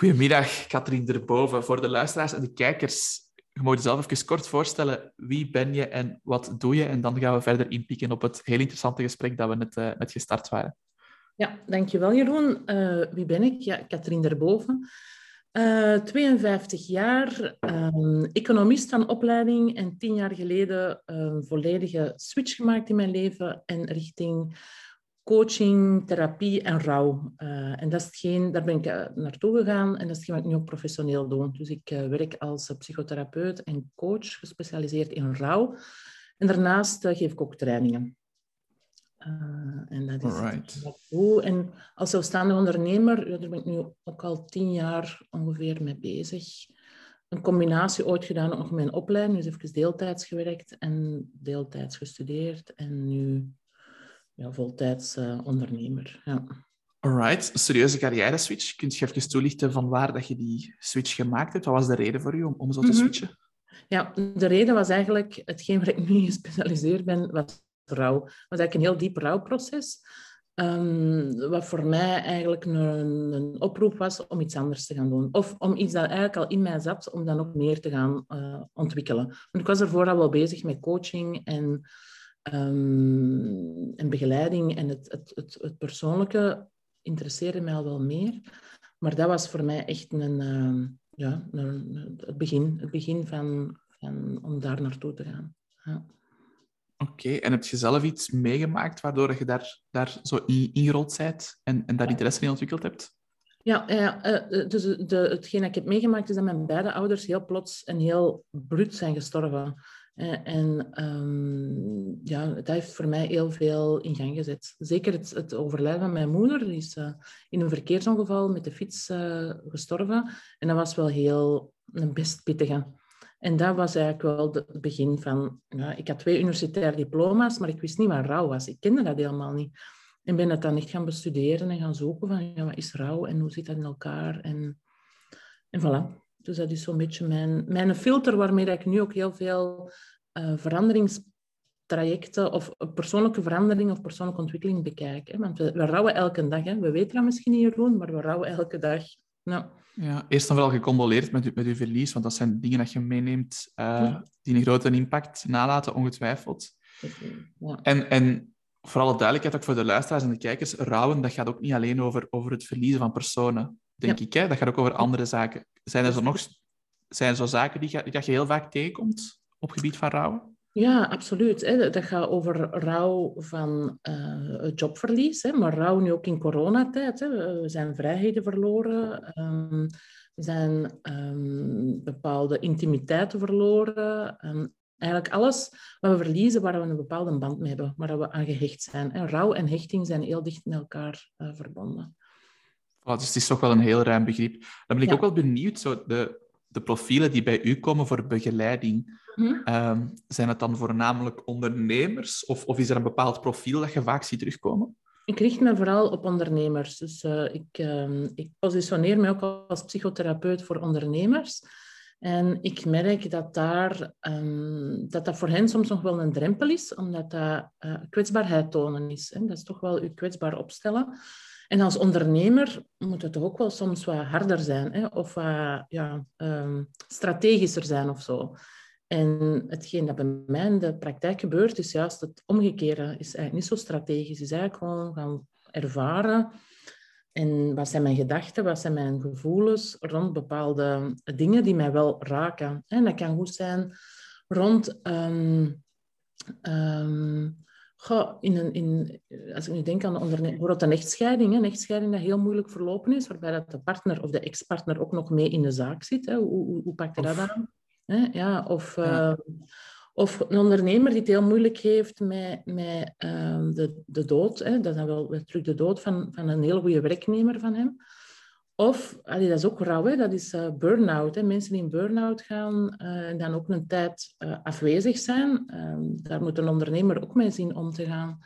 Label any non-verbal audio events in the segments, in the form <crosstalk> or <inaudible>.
Goedemiddag, Katrien erboven. Voor de luisteraars en de kijkers, je mag jezelf even kort voorstellen. Wie ben je en wat doe je? En dan gaan we verder inpikken op het heel interessante gesprek dat we net, uh, net gestart waren. Ja, dankjewel Jeroen. Uh, wie ben ik? Ja, Katrien erboven. Uh, 52 jaar, um, economist van opleiding en tien jaar geleden een volledige switch gemaakt in mijn leven en richting coaching, therapie en rouw. Uh, en dat is hetgeen, daar ben ik uh, naartoe gegaan en dat is hetgeen wat ik nu ook professioneel doe. Dus ik uh, werk als psychotherapeut en coach, gespecialiseerd in rouw. En daarnaast geef ik ook trainingen. en dat is Alright. wat ik doe. En als zelfstandig ondernemer, ja, daar ben ik nu ook al tien jaar ongeveer mee bezig. Een combinatie ooit gedaan, nog mijn opleiding. Dus even deeltijds gewerkt en deeltijds gestudeerd. En nu ja, voltijds uh, ondernemer. Ja. Alright, serieuze carrière switch. Kun je even toelichten van waar dat je die switch gemaakt hebt? Wat was de reden voor u om, om zo te mm -hmm. switchen? Ja, de reden was eigenlijk, hetgeen waar ik nu gespecialiseerd ben, was rouw. Het was eigenlijk een heel diep rouwproces. Um, wat voor mij eigenlijk een, een, oproep was om iets anders te gaan doen. Of om iets dat eigenlijk al in mij zat, om dan nog meer te gaan uh, ontwikkelen. Want ik was ervoor al wel bezig met coaching en Um, en begeleiding en het, het, het, het, persoonlijke interesseerde mij al wel meer. Maar dat was voor mij echt een, uh, ja, een, het begin, het begin van, van, om daar naartoe te gaan. Ja. Oké, okay. en heb je zelf iets meegemaakt waardoor je daar, daar zo in, ingerold bent en, en daar interesse in ontwikkeld hebt? Ja, ja dus de, hetgeen dat ik heb meegemaakt is dat mijn beide ouders heel plots en heel bruut zijn gestorven. En um, ja, dat heeft voor mij heel veel in gang gezet. Zeker het, het overlijden van mijn moeder. Die is uh, in een verkeersongeval met de fiets uh, gestorven. En dat was wel heel een best pittige. En dat was eigenlijk wel het begin van... Ja, ik had twee universitaire diploma's, maar ik wist niet wat rouw was. Ik kende dat helemaal niet. En ben dat dan echt gaan bestuderen en gaan zoeken van ja, wat is rouw en hoe zit dat in elkaar. En, en voilà. Dus dat is zo'n beetje mijn, mijn filter waarmee ik nu ook heel veel uh, veranderingstrajecten of persoonlijke verandering of persoonlijke ontwikkeling bekijk. Hè? Want we, we rouwen elke dag. Hè? We weten dat misschien niet, Jeroen, maar we rouwen elke dag. Nou. Ja, eerst en vooral gecondoleerd met, u, met uw verlies, want dat zijn dingen dat je meeneemt uh, ja. die een grote impact nalaten, ongetwijfeld. Ja. En, en voor alle duidelijkheid, ook voor de luisteraars en de kijkers, rouwen, dat gaat ook niet alleen over, over het verliezen van personen, denk ja. ik. Hè? Dat gaat ook over andere zaken. Zijn er zo nog zijn er zo zaken die, die dat je heel vaak tegenkomt op gebied van rouwen? Ja, absoluut. Hè. Dat gaat over rouw van uh, jobverlies, hè. maar rouw nu ook in coronatijd. Hè. We zijn vrijheden verloren, um, we zijn um, bepaalde intimiteiten verloren. Um, eigenlijk alles wat we verliezen waar we een bepaalde band mee hebben, waar we aan gehecht zijn. En rouw en hechting zijn heel dicht met elkaar uh, verbonden. Oh, dus het is toch wel een heel ruim begrip. Dan ben ik ja. ook wel benieuwd, zo de, de profielen die bij u komen voor begeleiding, hm? um, zijn het dan voornamelijk ondernemers of, of is er een bepaald profiel dat je vaak ziet terugkomen? Ik richt me vooral op ondernemers. Dus uh, ik, uh, ik positioneer me ook als psychotherapeut voor ondernemers. En ik merk dat daar, um, dat, dat voor hen soms nog wel een drempel is, omdat dat uh, kwetsbaarheid tonen is. Hè? Dat is toch wel je kwetsbaar opstellen. En als ondernemer moet het toch ook wel soms wat harder zijn, hè? of wat ja, um, strategischer zijn of zo. En hetgeen dat bij mij in de praktijk gebeurt, is juist het omgekeerde. Is eigenlijk niet zo strategisch. Is eigenlijk gewoon gaan ervaren. En wat zijn mijn gedachten, wat zijn mijn gevoelens rond bepaalde dingen die mij wel raken. En dat kan goed zijn rond... Um, um, Goh, in een, in, als ik nu denk aan de bijvoorbeeld een echtscheiding, een echtscheiding dat heel moeilijk verlopen is, waarbij dat de partner of de ex-partner ook nog mee in de zaak zit. Hè. Hoe, hoe, hoe pak je dat aan? Hè? Ja, of, ja. Uh, of een ondernemer die het heel moeilijk heeft met, met uh, de, de dood. Hè. Dat is dan wel terug de dood van, van een heel goede werknemer van hem. Of, dat is ook rauw, hè? dat is uh, burn-out. Mensen die in burn-out gaan en dan ook een tijd afwezig zijn. daar moet een ondernemer ook mee zien om te gaan.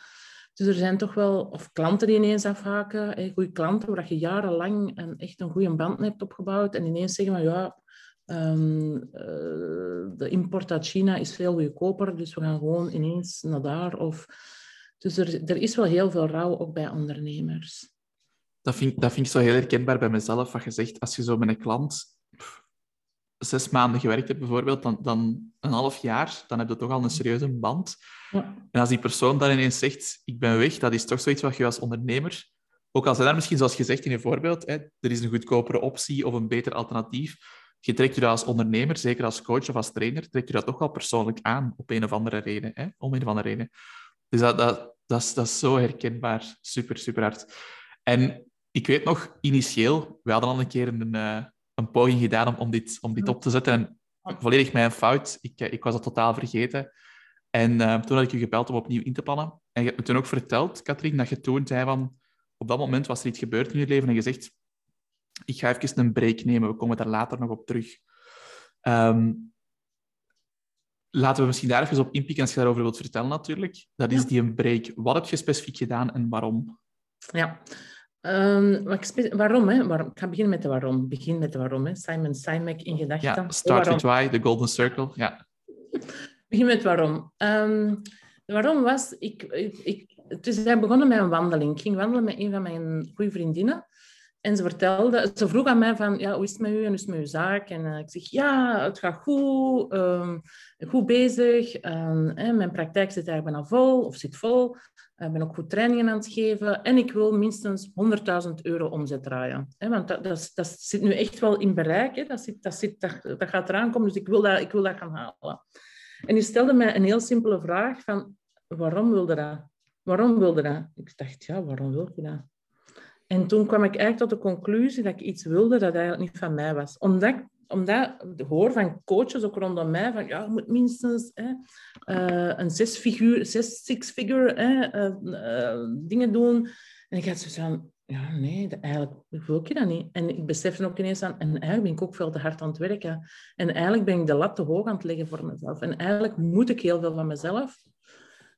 Dus er zijn toch wel, of klanten die ineens afhaken, goede klanten waar je jarenlang een, echt een goede band hebt opgebouwd en ineens zeggen van ja, uh, de import uit China is veel goedkoper, dus we gaan gewoon ineens naar daar. Of... Dus er, er is wel heel veel rouw ook bij ondernemers. Dat, vind, dat vind ik zo heel herkenbaar bij mezelf. Wat je zegt, als je zo met een klant zes maanden gewerkt hebt, bijvoorbeeld, dan, dan een half jaar, dan heb je toch al een serieuze band. Ja. En als die persoon dan ineens zegt, ik ben weg, dat is toch zoiets wat je als ondernemer, ook al zijn er misschien, zoals gezegd in je voorbeeld, hè, er is een goedkopere optie of een beter alternatief, je trekt je dat als ondernemer, zeker als coach of als trainer, trekt je dat toch wel persoonlijk aan, op een of andere reden. Hè, om een of andere reden. Dus dat, dat, dat, is, dat is zo herkenbaar. Super, super hard. En ik weet nog, initieel, we hadden al een keer een, uh, een poging gedaan om, om, dit, om dit op te zetten. En volledig mijn fout. Ik, eh, ik was dat totaal vergeten. En uh, toen had ik je gebeld om opnieuw in te plannen. En je hebt me toen ook verteld, Katrien, dat je toen zei van... Op dat moment was er iets gebeurd in je leven en je zegt... Ik ga even een break nemen, we komen daar later nog op terug. Um, laten we misschien daar even op inpikken als je daarover wilt vertellen natuurlijk. Dat is die een break. Wat heb je specifiek gedaan en waarom? Ja, Um, waarom, hè? waarom? Ik ga beginnen met de waarom. Begin met de waarom. Hè? Simon Sinek in gedachten. Ja, start with why, the golden circle. Ja. Begin met waarom. Um, waarom was... Ik, ik, ik, het is begonnen met een wandeling. Ik ging wandelen met een van mijn goede vriendinnen. En ze vertelde, ze vroeg aan mij van, ja, hoe is het met u en hoe is het met uw zaak? En uh, ik zeg, ja, het gaat goed, um, goed bezig. Hè, mijn praktijk zit eigenlijk bijna vol, of zit vol. Ik ben ook goed trainingen aan het geven. En ik wil minstens 100.000 euro omzet draaien. Want dat, dat, dat, zit nu echt wel in bereik. Dat, zit, dat, zit, dat, dat gaat eraan komen, dus ik wil, dat, ik wil dat gaan halen. En die stelde mij een heel simpele vraag van, waarom wilde dat? Waarom wilde dat? Ik dacht, ja, waarom wil je dat? En toen kwam ik eigenlijk tot de conclusie dat ik iets wilde dat eigenlijk niet van mij was. Omdat omdat ik hoor van coaches ook rondom mij van ja, je moet minstens hè, uh, een zes figuur, zes, six figure hè, uh, uh, dingen doen. En ik had zo van, ja, nee, eigenlijk wil ik dat niet. En ik besefte ook ineens aan, en eigenlijk ben ik ook veel te hard aan het werken. En eigenlijk ben ik de lat te hoog aan het leggen voor mezelf. En eigenlijk moet ik heel veel van mezelf.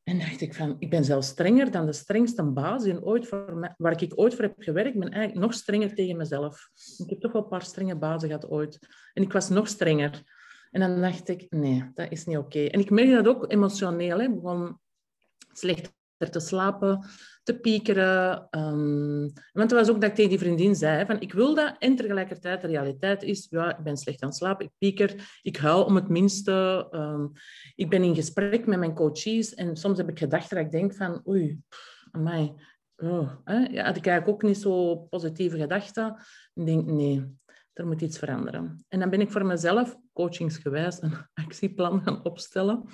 En dacht ik van, ik ben zelfs strenger dan de strengste baas die ooit voor waar ik ooit voor heb gewerkt. Ben eigenlijk nog strenger tegen mezelf. Ik heb toch wel een paar strenge bazen gehad ooit. En ik was nog strenger. En dan dacht ik, nee, dat is niet oké. En ik merkte dat ook emotioneel. Ik begon slechter te slapen, te piekeren. Um, want het was ook dat ik tegen die vriendin zei, van ik wil dat. En tegelijkertijd de realiteit is, ja, ik ben slecht aan het slapen, ik pieker, ik huil om het minste. Um, ik ben in gesprek met mijn coaches en soms heb ik gedachten dat ik denk van, oei, amai, oh? Ja, had ik eigenlijk ook niet zo positieve gedachten. Ik denk, nee, er moet iets veranderen. En dan ben ik voor mezelf, coachingsgewijs, een <laughs> actieplan gaan opstellen.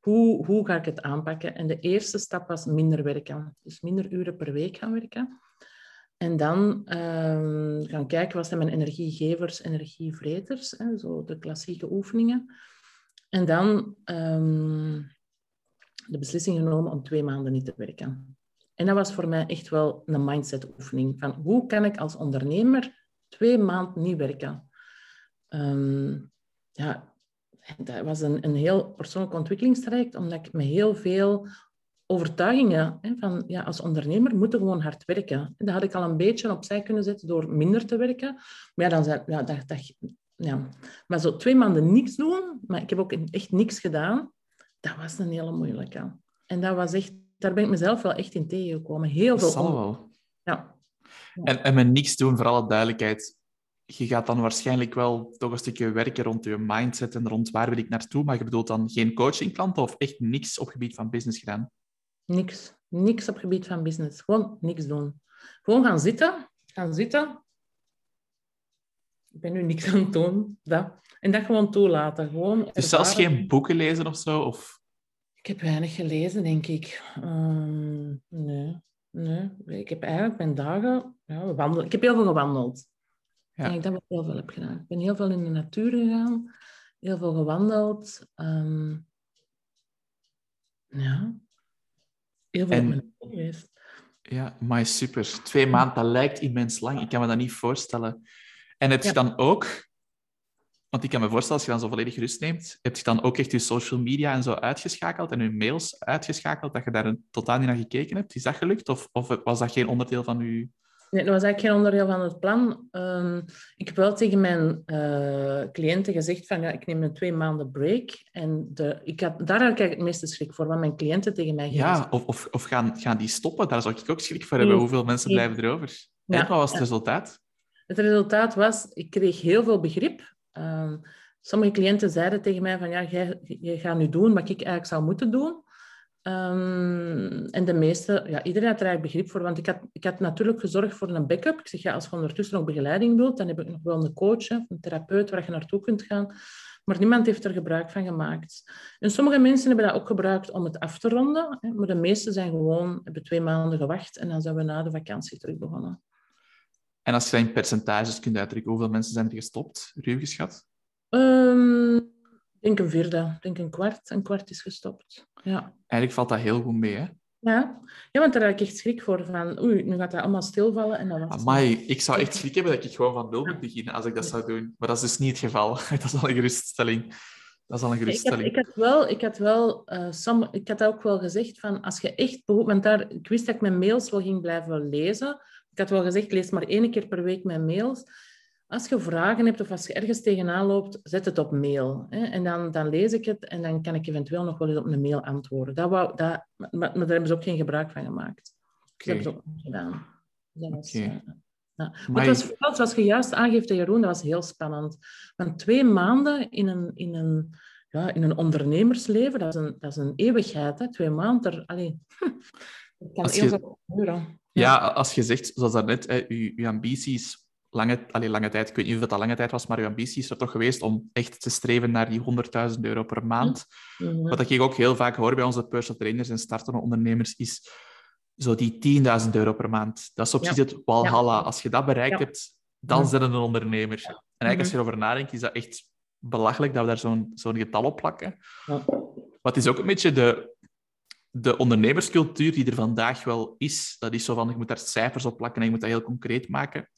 Hoe, hoe ga ik het aanpakken? En de eerste stap was minder werken. Dus minder uren per week gaan werken. En dan um, gaan kijken, wat zijn mijn energiegevers, energievreters? Hè, zo de klassieke oefeningen. En dan um, de beslissing genomen om twee maanden niet te werken. En dat was voor mij echt wel een mindset-oefening. Van hoe kan ik als ondernemer twee maanden niet werken? Um, ja, dat was een, een heel persoonlijk ontwikkelingstraject, omdat ik met heel veel overtuigingen hè, van ja, als ondernemer moeten gewoon hard werken. Dat had ik al een beetje opzij kunnen zetten door minder te werken. Maar ja, dan zei, ja, dat, dat, ja. Maar zo twee maanden niks doen, maar ik heb ook echt niks gedaan, dat was een hele moeilijke. En dat was echt, daar ben ik mezelf wel echt in tegengekomen. Heel veel. Dat wel. Ja. En, en met niks doen, voor alle duidelijkheid, je gaat dan waarschijnlijk wel toch een stukje werken rond je mindset en rond waar wil ik naartoe. Maar je bedoelt dan geen coachingklanten of echt niks op gebied van business gedaan? Niks. Niks op gebied van business. Gewoon niks doen. Gewoon gaan zitten. Gaan zitten. Ik ben nu niks aan het doen. Dat. En dat gewoon toelaten. Gewoon dus zelfs geen boeken lezen of zo? Of... Ik heb weinig gelezen, denk ik. Um, nee. nee. Ik heb eigenlijk mijn dagen... Ja, wandelen. Ik heb heel veel gewandeld. Ja. Ik denk dat ik heel veel heb gedaan. Ik ben heel veel in de natuur gegaan, heel veel gewandeld. Um, ja, heel veel en, geweest. Ja, maar super. Twee maanden, dat lijkt immens lang. Ik kan me dat niet voorstellen. En heb je dan ook, want ik kan me voorstellen, als je dan zo volledig rust neemt, heb je dan ook echt je social media en zo uitgeschakeld en je mails uitgeschakeld, dat je daar totaal niet naar gekeken hebt? Is dat gelukt? Of, of was dat geen onderdeel van je Nee, dat was eigenlijk geen onderdeel van het plan. Um, ik heb wel tegen mijn uh, cliënten gezegd van ja, ik neem een twee maanden break. En de, ik had, daar had ik eigenlijk het meeste schrik voor, wat mijn cliënten tegen mij Ja, of, of, of gaan, gaan die stoppen? Daar zou ik ook schrik voor hebben. Hoeveel mensen blijven erover? En wat was het resultaat? Het resultaat was, ik kreeg heel veel begrip. Ehm, sommige cliënten zeiden tegen mij van, ja, jij, je gaat nu doen wat ik eigenlijk zou moeten doen. Ehm, en de meeste, ja, iedereen had er eigenlijk begrip voor, want ik had, ik had natuurlijk gezorgd voor een backup. Ik zeg, ja, als je ondertussen nog begeleiding wilt, dan heb ik nog wel een coach, een therapeut waar je naartoe kunt gaan. Maar niemand heeft er gebruik van gemaakt. En sommige mensen hebben dat ook gebruikt om het af te ronden, hè, maar de meeste zijn gewoon, hebben twee maanden gewacht en dan zijn we na de vakantie terug begonnen. En als je in percentages kunt uitdrukken, hoeveel mensen zijn er gestopt, ruw geschat? Um, ik denk een vierde, ik denk een kwart. Een kwart is gestopt. Ja. Eigenlijk valt dat heel goed mee, hè? Ja. ja, want daar had ik echt schrik voor. Van, oei, nu gaat dat allemaal stilvallen. En dan was Amai, ik zou echt schrik hebben dat ik gewoon van nul moet beginnen als ik dat zou doen. Maar dat is dus niet het geval. <laughs> dat is al een geruststelling. Dat is al een geruststelling. Ik had, ik had wel, ik had, wel uh, ik had ook wel gezegd van als je echt. Want daar, ik wist dat ik mijn mails wel ging blijven lezen. Ik had wel gezegd, lees maar één keer per week mijn mails. Als je vragen hebt of als je ergens tegenaan loopt, zet het op mail. Hè? En dan, dan lees ik het en dan kan ik eventueel nog wel eens op een mail antwoorden. Dat wou, dat, maar, maar daar hebben ze ook geen gebruik van gemaakt. Okay. Dat hebben ze ook niet gedaan. Dat was, okay. uh, ja. Maar het was vooral, zoals je juist aangeeft, Jeroen, dat was heel spannend. Want twee maanden in een, in een, ja, in een ondernemersleven, dat is een, dat is een eeuwigheid. Hè? Twee maanden, er, allee, <laughs> dat kan heel veel gebeuren. Ja, als je zegt, zoals daarnet, hè, je, je ambities lange, allee, lange tijd, ik weet niet of dat lange tijd was, maar uw ambitie is er toch geweest om echt te streven naar die 100.000 euro per maand. Mm-hmm. Wat ik ook heel vaak hoor bij onze personal trainers en startende ondernemers, is zo die 10.000 euro per maand. Dat is op zich ja. het walhalla. Ja. Als je dat bereikt hebt, dan zijn je een ondernemer. En eigenlijk als je erover nadenkt, is dat echt belachelijk dat we daar zo'n zo'n getal op plakken. Wat is ook een beetje de, de ondernemerscultuur die er vandaag wel is. Dat is zo van, je moet daar cijfers op plakken en je moet dat heel concreet maken.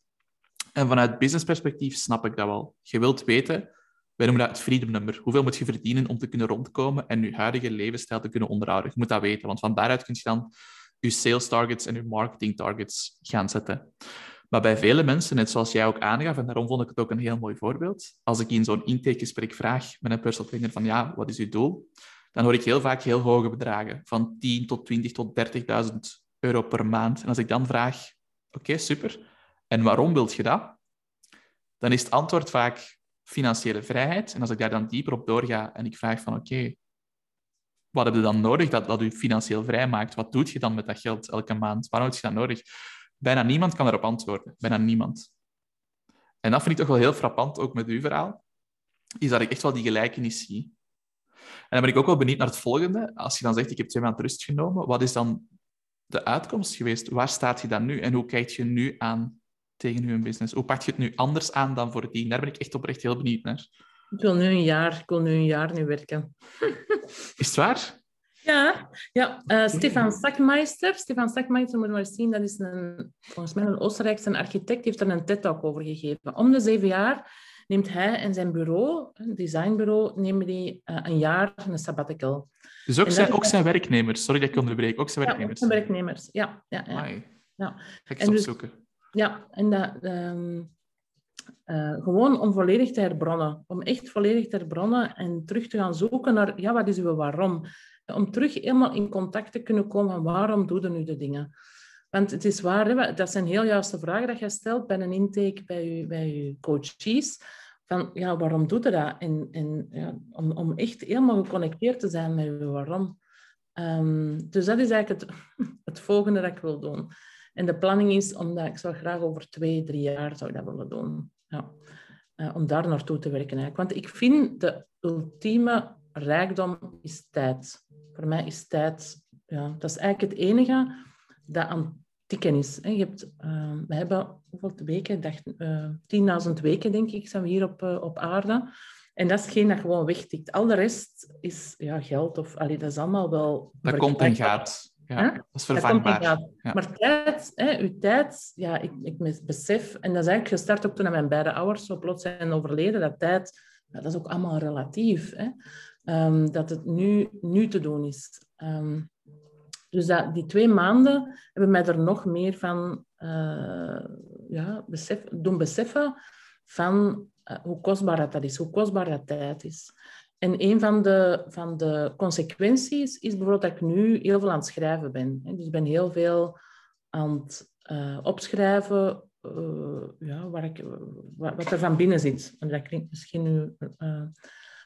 En vanuit businessperspectief snap ik dat wel. Je wilt weten, wij noemen dat het freedom number. Hoeveel moet je verdienen om te kunnen rondkomen en je huidige levensstijl te kunnen onderhouden? Je moet dat weten, want van daaruit kun je dan je sales targets en je marketing targets gaan zetten. Maar bij vele mensen, net zoals jij ook aangaf, en daarom vond ik het ook een heel mooi voorbeeld, als ik in zo'n intakegesprek vraag met een personal trainer van ja, wat is uw doel? Dan hoor ik heel vaak heel hoge bedragen, van 10 tot 20 tot 30.000 euro per maand. En als ik dan vraag, oké, super, en waarom wilt je dat? Dan is het antwoord vaak financiële vrijheid. En als ik daar dan dieper op doorga en ik vraag van oké, wat heb je dan nodig dat, dat u financieel vrij maakt? Wat doet je dan met dat geld elke maand? Waarom heb je dat nodig? Bijna niemand kan erop antwoorden. Bijna niemand. En dat vind ik toch wel heel frappant, ook met uw verhaal, is dat ik echt wel die gelijkenis zie. En dan ben ik ook wel benieuwd naar het volgende. Als je dan zegt, ik heb twee maanden rust genomen, wat is dan de uitkomst geweest? Waar staat je dan nu? En hoe kijk je nu aan tegen uw business? Hoe pak je het nu anders aan dan voordien? Daar ben ik echt oprecht heel benieuwd naar. Ik wil nu een jaar, ik wil nu een jaar nu werken. <laughs> Is het waar? Ja, ja. Uh, Stefan Sackmeister. Stefan Sackmeister, moet je maar eens zien, dat is een, volgens mij een Oostenrijkse architect, die heeft er een TED-talk over gegeven. Om de zeven jaar neemt hij en zijn bureau, een designbureau, nemen die uh, een jaar een sabbatical. Dus ook, zijn, ook zijn werknemers, sorry dat ik onderbreek, ook zijn werknemers. Ja, ook zijn werknemers, ja. ja, ja. ja. Ga ik eens dus, opzoeken. Ja, en dat, um, uh, gewoon om volledig te herbronnen. Om echt volledig te herbronnen en terug te gaan zoeken naar, ja, wat is uw waarom? Om terug helemaal in contact te kunnen komen van waarom doe je nu de dingen? Want het is waar, hè, dat zijn heel juiste vragen dat je stelt bij een intake bij je, bij je coaches. Van, ja, waarom doe je dat? En, en ja, om, om echt helemaal geconnecteerd te zijn met je waarom. Um, dus dat is eigenlijk het, <laughs> het volgende dat ik wil doen. En de planning is, omdat ik zou graag over twee, drie jaar zou ik dat willen doen. Ja. Uh, om daar naartoe te werken. Eigenlijk. Want ik vind de ultieme rijkdom is tijd. Voor mij is tijd, ja, dat is eigenlijk het enige dat aan tikken is. Je hebt, uh, we hebben hoeveel weken? Ik dacht, uh, 10.000 weken, denk ik, zijn we hier op, op aarde. En dat is hetgeen dat gewoon wegtikt. Al de rest is ja, geld of allee, dat is allemaal wel. Dat komt en gaat. Ja, dat is vervangbaar. Ja. Maar tijd, hè, uw tijd, ja, ik, ik besef, en dat is eigenlijk gestart ook toen mijn beide ouders zo plots zijn overleden, dat tijd, dat is ook allemaal relatief. Hè. Um, dat het nu, nu te doen is. Um, dus dat, die twee maanden hebben mij er nog meer van uh, ja, besef, doen beseffen van uh, hoe kostbaar dat is, hoe kostbaar dat tijd is. En een van de, van de consequenties is bijvoorbeeld dat ik nu heel veel aan het schrijven ben. Dus ik ben heel veel aan het opschrijven ja, waar ik, wat, er van binnen zit. En dat klinkt misschien nu...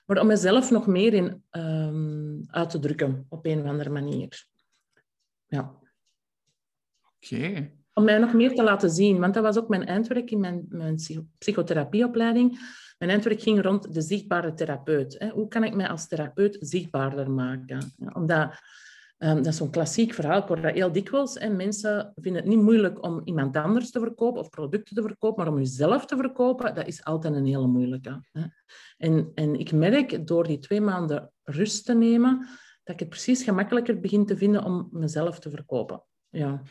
maar om mezelf nog meer in ehm, uit te drukken op een of andere manier. Ja. Oké. Om mij nog meer te laten zien. Want dat was ook mijn eindwerk in mijn, mijn psychotherapieopleiding. Mijn eindwerk ging rond de zichtbare therapeut. Hè. Hoe kan ik mij als therapeut zichtbaarder maken? omdat um, dat is zo'n klassiek verhaal. Ik hoor dat heel dikwijls. En mensen vinden het niet moeilijk om iemand anders te verkopen of producten te verkopen, maar om jezelf te verkopen, dat is altijd een hele moeilijke. Hè. En, en ik merk door die twee maanden rust te nemen, dat ik het precies gemakkelijker begin te vinden om mezelf te verkopen. Ja.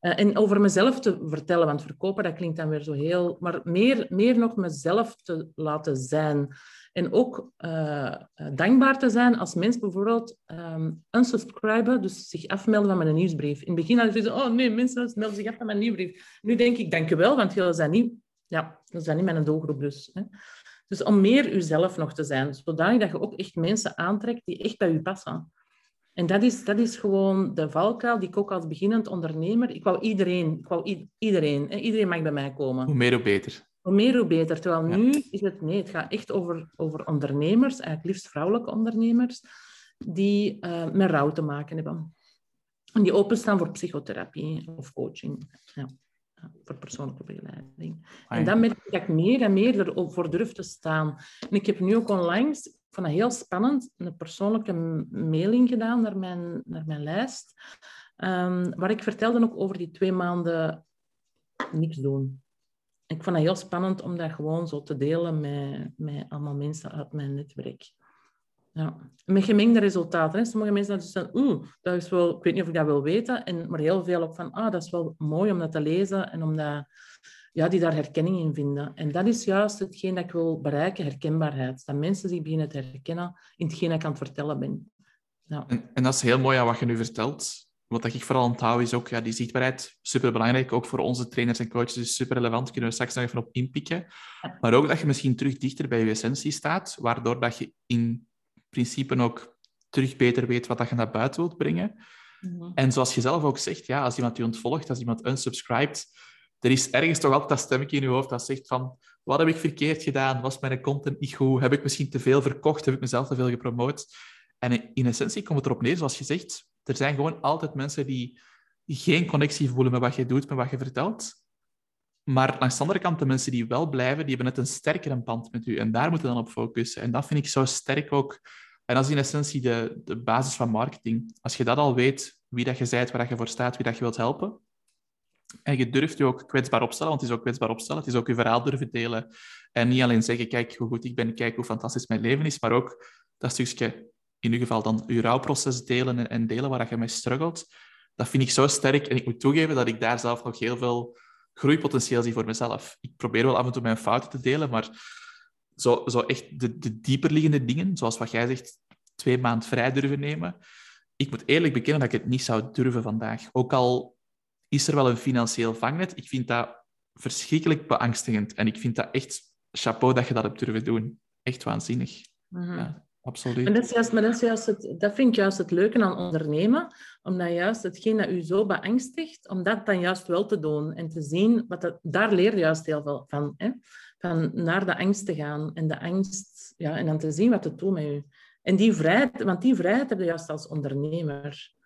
Uh, en over mezelf te vertellen, want verkopen, dat klinkt dan weer zo heel... Maar meer, meer nog mezelf te laten zijn. En ook uh, dankbaar te zijn als mens bijvoorbeeld um, unsubscriben, dus zich afmelden van mijn nieuwsbrief. In het begin had ik zo, oh nee, mensen melden zich af van mijn nieuwsbrief. Nu denk ik, dankjewel, want jullie zijn niet... Ja, dat zijn niet mijn doelgroep dus. Hè. Dus om meer uzelf nog te zijn, zodanig dat je ook echt mensen aantrekt die echt bij u passen. En dat is, dat is gewoon de valkuil die ik ook als beginnend ondernemer... Ik wou iedereen, ik wou iedereen, iedereen mag bij mij komen. Hoe meer, hoe beter. Hoe meer, hoe beter. Terwijl nu is het nee, het gaat echt over, over ondernemers, eigenlijk liefst vrouwelijke ondernemers, die uh, met rouw te maken hebben. En die openstaan voor psychotherapie of coaching. Ja, voor persoonlijke begeleiding. En dan merk ik dat ik meer en meer ervoor durf te staan. En ik heb nu ook onlangs ik vond het heel spannend, een persoonlijke mailing gedaan naar mijn, naar mijn lijst, um, waar ik vertelde ook over die twee maanden niks doen. Ik vond het heel spannend om dat gewoon zo te delen met, met allemaal mensen uit mijn netwerk. Ja. Met gemengde resultaten. Hè. Sommige mensen zeggen, oeh, dat is wel, ik weet niet of ik dat wil weten. En, maar heel veel ook van, ah, dat is wel mooi om dat te lezen en om dat ja, die daar herkenning in vinden. En dat is juist hetgeen dat ik wil bereiken, herkenbaarheid. Dat mensen zich beginnen te herkennen in hetgeen ik aan het vertellen ben. Ja. En, en, dat is heel mooi aan wat je nu vertelt. Wat ik vooral onthoud is ook ja, die zichtbaarheid, superbelangrijk. Ook voor onze trainers en coaches is super relevant. Kunnen we straks nog even op inpikken. Maar ook dat je misschien terug dichter bij je essentie staat, waardoor dat je in principe ook terug beter weet wat dat je naar buiten wilt brengen. Mhm. En zoals je zelf ook zegt, ja, als iemand je ontvolgt, als iemand unsubscribed, er is ergens toch altijd dat stemmetje in je hoofd dat zegt van wat heb ik verkeerd gedaan? Was mijn content niet goed? Heb ik misschien te veel verkocht? Heb ik mezelf te veel gepromoot? En in essentie komt het erop neer, zoals je zegt, er zijn gewoon altijd mensen die geen connectie voelen met wat je doet, met wat je vertelt. Maar langs de andere kant, de mensen die wel blijven, die hebben net een sterkere band met u. En daar moeten we dan op focussen. En dat vind ik zo sterk ook. En dat is in essentie de, de basis van marketing. Als je dat al weet, wie dat je bent, waar dat je voor staat, wie dat je wilt helpen, en je durft je ook kwetsbaar opstellen, want het is ook kwetsbaar opstellen. Het is ook je verhaal durven delen. En niet alleen zeggen, kijk hoe goed ik ben, kijk hoe fantastisch mijn leven is, maar ook dat stukje, in ieder geval dan je rouwproces delen en delen waar je mee struggelt. Dat vind ik zo sterk. En ik moet toegeven dat ik daar zelf nog heel veel groeipotentieel zie voor mezelf. Ik probeer wel af en toe mijn fouten te delen, maar zo, zo echt de, de dieperliggende dingen, zoals wat jij zegt, twee maanden vrij durven nemen. Ik moet eerlijk bekennen dat ik het niet zou durven vandaag. Ook al is er wel een financieel vangnet. Ik vind dat verschrikkelijk beangstigend. En ik vind dat echt chapeau dat je dat hebt durven doen. Echt waanzinnig. Mhm. Ja, absoluut. Maar dat, is juist, maar dat, is juist het, dat vind ik juist het leuke aan ondernemen. Omdat juist hetgeen dat u zo beangstigt, om dat dan juist wel te doen. En te zien, wat dat, daar leer je juist heel veel van. Hè? Van naar de angst te gaan. En de angst, ja, en dan te zien wat het doet met u. En die vrijheid, want die vrijheid heb je juist als ondernemer.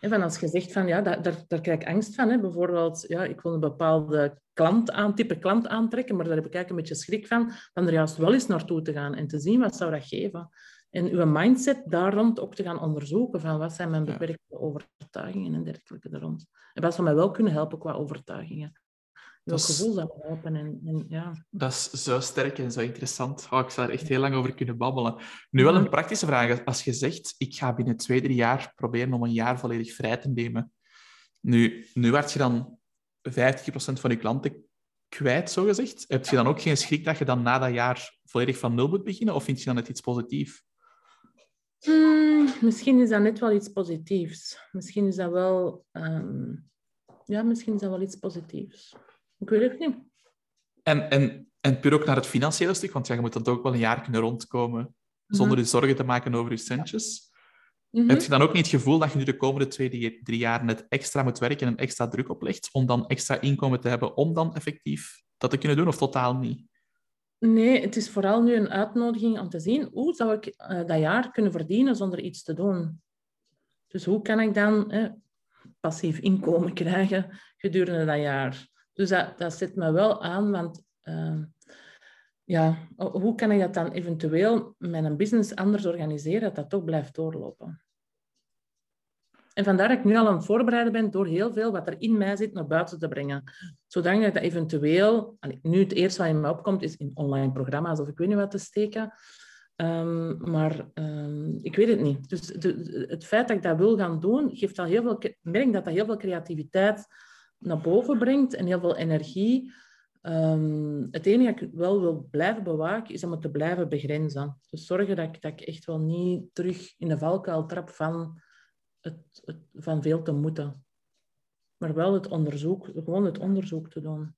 Van als je zegt van ja, daar, daar, daar krijg ik angst van. Hè. Bijvoorbeeld, ja, ik wil een bepaalde klant aan, type klant aantrekken, maar daar heb ik eigenlijk een beetje schrik van, dan er juist wel eens naartoe te gaan en te zien wat zou dat geven. En uw mindset daar rond ook te gaan onderzoeken van wat zijn mijn beperkte overtuigingen en dergelijke er rond. En wat zou mij wel kunnen helpen qua overtuigingen dat gevoel zou helpen. En, en, ja. Dat is zo sterk en zo interessant. Oh, ik zou er echt heel lang over kunnen babbelen. Nu wel een praktische vraag. Als je zegt, ik ga binnen twee, drie jaar proberen om een jaar volledig vrij te nemen. Nu, nu werd je dan 50% van je klanten kwijt, zo gezegd. Heb je dan ook geen schrik dat je dan na dat jaar volledig van nul moet beginnen? Of vind je dan net iets positiefs? Hmm, misschien is dat net wel iets positiefs. Misschien is dat wel... Ehm, ja, misschien is dat wel iets positiefs. Ik weet het niet. En, en, en puur ook naar het financiële stuk, want ja, je moet dan ook wel een jaar kunnen rondkomen zonder mhm. je zorgen te maken over je centjes. Mhm. Heb je dan ook niet het gevoel dat je nu de komende twee, drie jaar net extra moet werken en extra druk oplegt om dan extra inkomen te hebben om dan effectief dat te kunnen doen, of totaal niet? Nee, het is vooral nu een uitnodiging om te zien hoe zou ik uh, dat jaar kunnen verdienen zonder iets te doen. Dus hoe kan ik dan passief inkomen krijgen gedurende dat jaar? Dus dat, dat zet me wel aan, want uh, ja, hoe kan ik dat dan eventueel met een business anders organiseren, dat dat toch blijft doorlopen? En vandaar dat ik nu al aan het voorbereiden ben door heel veel wat er in mij zit naar buiten te brengen. Zodat ik dat eventueel... Nu het eerste wat in me opkomt is in online programma's of ik weet niet wat te steken. Um, maar um, ik weet het niet. Dus de, het feit dat ik dat wil gaan doen, geeft al heel veel... merk dat dat heel veel creativiteit naar boven brengt en heel veel energie. Um, het enige dat ik wel wil blijven bewaken, is om het te blijven begrenzen. Dus zorgen dat ik, dat ik echt wel niet terug in de valkuil trap van, het, het, van veel te moeten. Maar wel het onderzoek, gewoon het onderzoek te doen.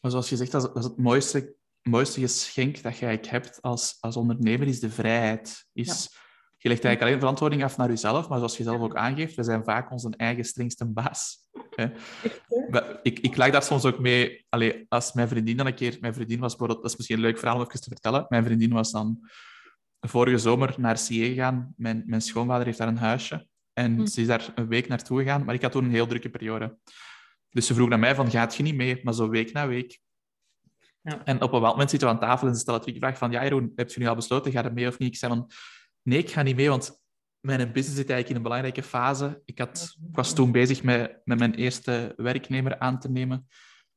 Maar zoals je zegt, dat is, dat is het mooiste, mooiste geschenk dat je hebt als, als ondernemer, is de vrijheid. Is, Je legt eigenlijk alleen verantwoording af naar jezelf, maar zoals je zelf ook aangeeft, we zijn vaak onze eigen strengste baas. Hè? Ik, ik lag daar soms ook mee, allee, als mijn vriendin dan een keer, mijn vriendin was bijvoorbeeld, dat is misschien een leuk verhaal om even te vertellen, mijn vriendin was dan vorige zomer naar CIE gegaan, mijn, mijn schoonvader heeft daar een huisje, en hm. ze is daar een week naartoe gegaan, maar ik had toen een heel drukke periode. Dus ze vroeg naar mij van, gaat je niet mee? Maar zo week na week. Ja. En op een bepaald moment zitten we aan tafel en ze stellen het vraag van, ja Jeroen, heb je nu al besloten, ga je mee of niet? Ik zei van, nee, ik ga niet mee, want mijn business zit eigenlijk in een belangrijke fase. Ik, had, ik was toen bezig met, met mijn eerste werknemer aan te nemen.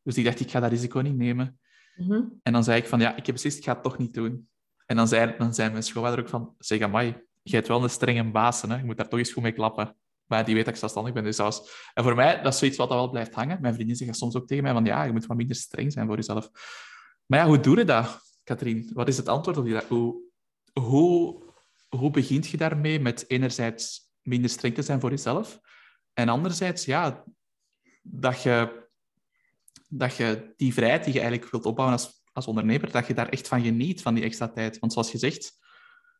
Dus ik dacht, ik ga dat risico niet nemen. Mhm. En dan zei ik van, ja, ik heb beslist, ik ga het toch niet doen. En dan zei, dan zei mijn schoonvader ook van, zeg amai, je hebt wel een strenge baas, hè? je moet daar toch eens goed mee klappen. Maar die weet dat ik zelfstandig ben. Dus dat En voor mij, dat is zoiets wat wel blijft hangen. Mijn vriendin zegt soms ook tegen mij van, ja, je moet wat minder streng zijn voor jezelf. Maar ja, hoe doe je dat, Katrien? Wat is het antwoord op die... Hoe, hoe, hoe begint je daarmee met enerzijds minder streng te zijn voor jezelf en anderzijds, ja, dat je, dat je die vrijheid die je eigenlijk wilt opbouwen als, als ondernemer, dat je daar echt van geniet, van die extra tijd. Want zoals je zegt,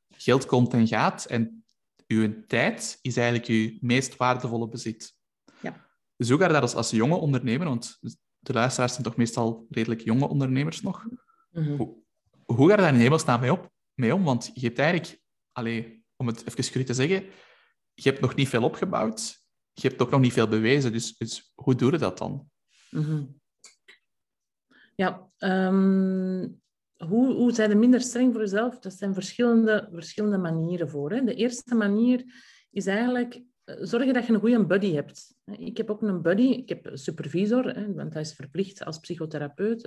geld komt en gaat en uw tijd is eigenlijk je meest waardevolle bezit. Ja. Dus hoe ga je dat als, als jonge ondernemer, want de luisteraars zijn toch meestal redelijk jonge ondernemers nog, mhm. hoe, hoe ga je daar in hemelsnaam mee, op, mee om? Want je hebt eigenlijk, allez, om het even cru te zeggen, je hebt nog niet veel opgebouwd, je hebt ook nog niet veel bewezen, dus, dus hoe doe je dat dan? Mhm. Ja, um, hoe, hoe zijn je minder streng voor jezelf? Dat zijn verschillende, verschillende manieren voor. Hè. De eerste manier is eigenlijk eh, zorgen dat je een goede buddy hebt. Ik heb ook een buddy, ik heb een supervisor, want hij is verplicht als psychotherapeut.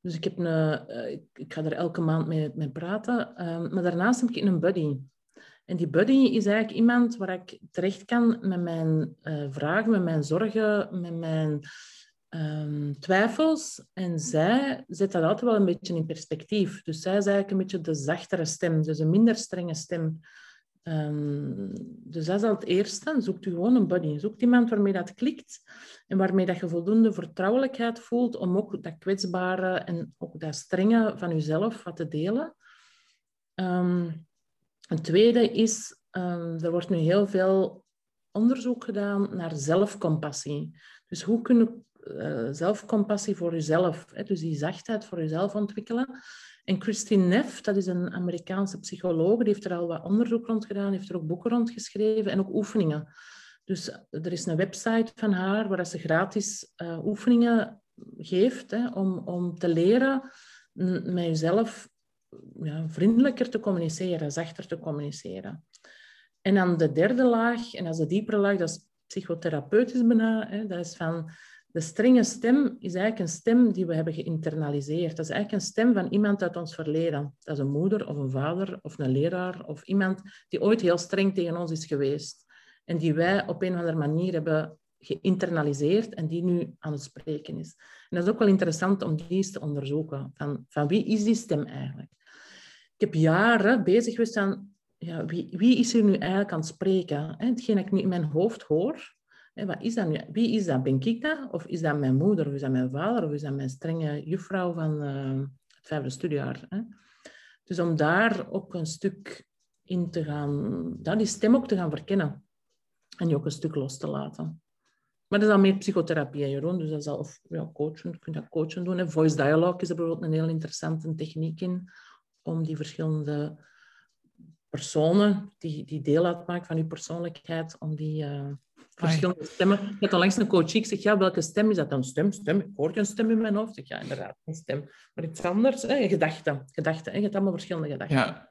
Dus ik, heb een, uh, ik ga er elke maand mee, mee praten. Uh, maar daarnaast heb ik een buddy. En die buddy is eigenlijk iemand waar ik terecht kan met mijn vragen, met mijn zorgen, met mijn um, twijfels. En zij zet dat altijd wel een beetje in perspectief. Dus zij is eigenlijk een beetje de zachtere stem, dus een minder strenge stem. Um, dus dat is al het eerste. Zoekt u gewoon een buddy. Zoekt iemand waarmee dat klikt en waarmee dat je voldoende vertrouwelijkheid voelt om ook dat kwetsbare en ook dat strenge van jezelf wat te delen. Um, een tweede is, er wordt nu heel veel onderzoek gedaan naar zelfcompassie. Dus hoe kunnen uh, zelfcompassie voor jezelf, hè, dus die zachtheid voor jezelf ontwikkelen. En Christine Neff, dat is een Amerikaanse psycholoog, die heeft er al wat onderzoek rond gedaan, heeft er ook boeken rond geschreven en ook oefeningen. Dus er is een website van haar waar ze gratis uh, oefeningen geeft hè, om, om te leren met jezelf ja, vriendelijker te communiceren, zachter te communiceren. En dan de derde laag, en dat is de diepere laag, dat is psychotherapeutisch bijna, hè, dat is van de strenge stem is eigenlijk een stem die we hebben geïnternaliseerd. Dat is eigenlijk een stem van iemand uit ons verleden. Dat is een moeder of een vader of een leraar of iemand die ooit heel streng tegen ons is geweest. En die wij op een of andere manier hebben geïnternaliseerd en die nu aan het spreken is. En dat is ook wel interessant om die eens te onderzoeken. Van, van wie is die stem eigenlijk? Ik heb jaren bezig geweest aan ja, wie, wie is er nu eigenlijk aan het spreken? Hetgeen ik nu in mijn hoofd hoor, is? Wie is dat? Ben ik dat? Of is dat mijn moeder? Of is dat mijn vader? Of is dat mijn strenge juffrouw van uh, het vijfde studiejaar? Hè? Dus om daar ook een stuk in te gaan, die stem ook te gaan verkennen. En die ook een stuk los te laten. Maar dat is dan meer psychotherapie, Jeroen. Dus dat is al, of ja, coachen, je kunt dat coachen doen. Voice dialogue is er bijvoorbeeld een heel interessante techniek in, om die verschillende personen die, die deel uitmaken van je persoonlijkheid, om die uh, verschillende stemmen... Ik had al langs een coach, ik zeg, ja, welke stem is dat dan? Stem, stem. Ik hoor een stem in mijn hoofd. Ik zeg, ja, inderdaad, een stem. Maar iets anders, hè, gedachten. Gedachten, je hebt allemaal verschillende gedachten. Ja.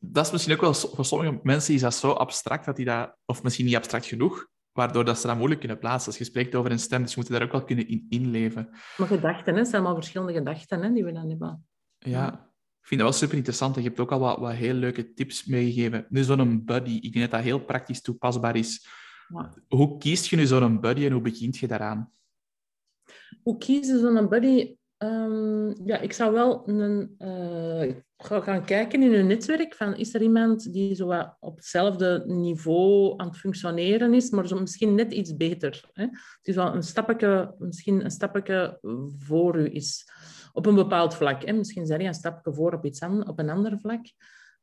Dat, is misschien ook wel... Voor sommige mensen is dat zo abstract, dat die dat... Of misschien niet abstract genoeg, waardoor dat ze dat moeilijk kunnen plaatsen. Als je spreekt over een stem, dus je moet daar ook wel kunnen in inleven. Maar gedachten, hè, zijn allemaal verschillende gedachten hè, die we dan hebben. Ja, ik vind dat wel super interessant. Je hebt ook al wat, wat heel leuke tips meegegeven. Nu zo'n buddy, ik denk dat dat heel praktisch toepasbaar is. Hoe kiest je nu zo'n buddy en hoe begint je daaraan? Hoe kies je zo'n buddy? Um, ja, ik zou wel een, uh, gaan kijken in hun netwerk. Van, is er iemand die zo op hetzelfde niveau aan het functioneren is, maar zo misschien net iets beter? Hè? Het is wel een stapje, misschien een stapje voor u is op een bepaald vlak. Hè? Misschien zijn je een stapje voor op, iets aan, op een ander vlak.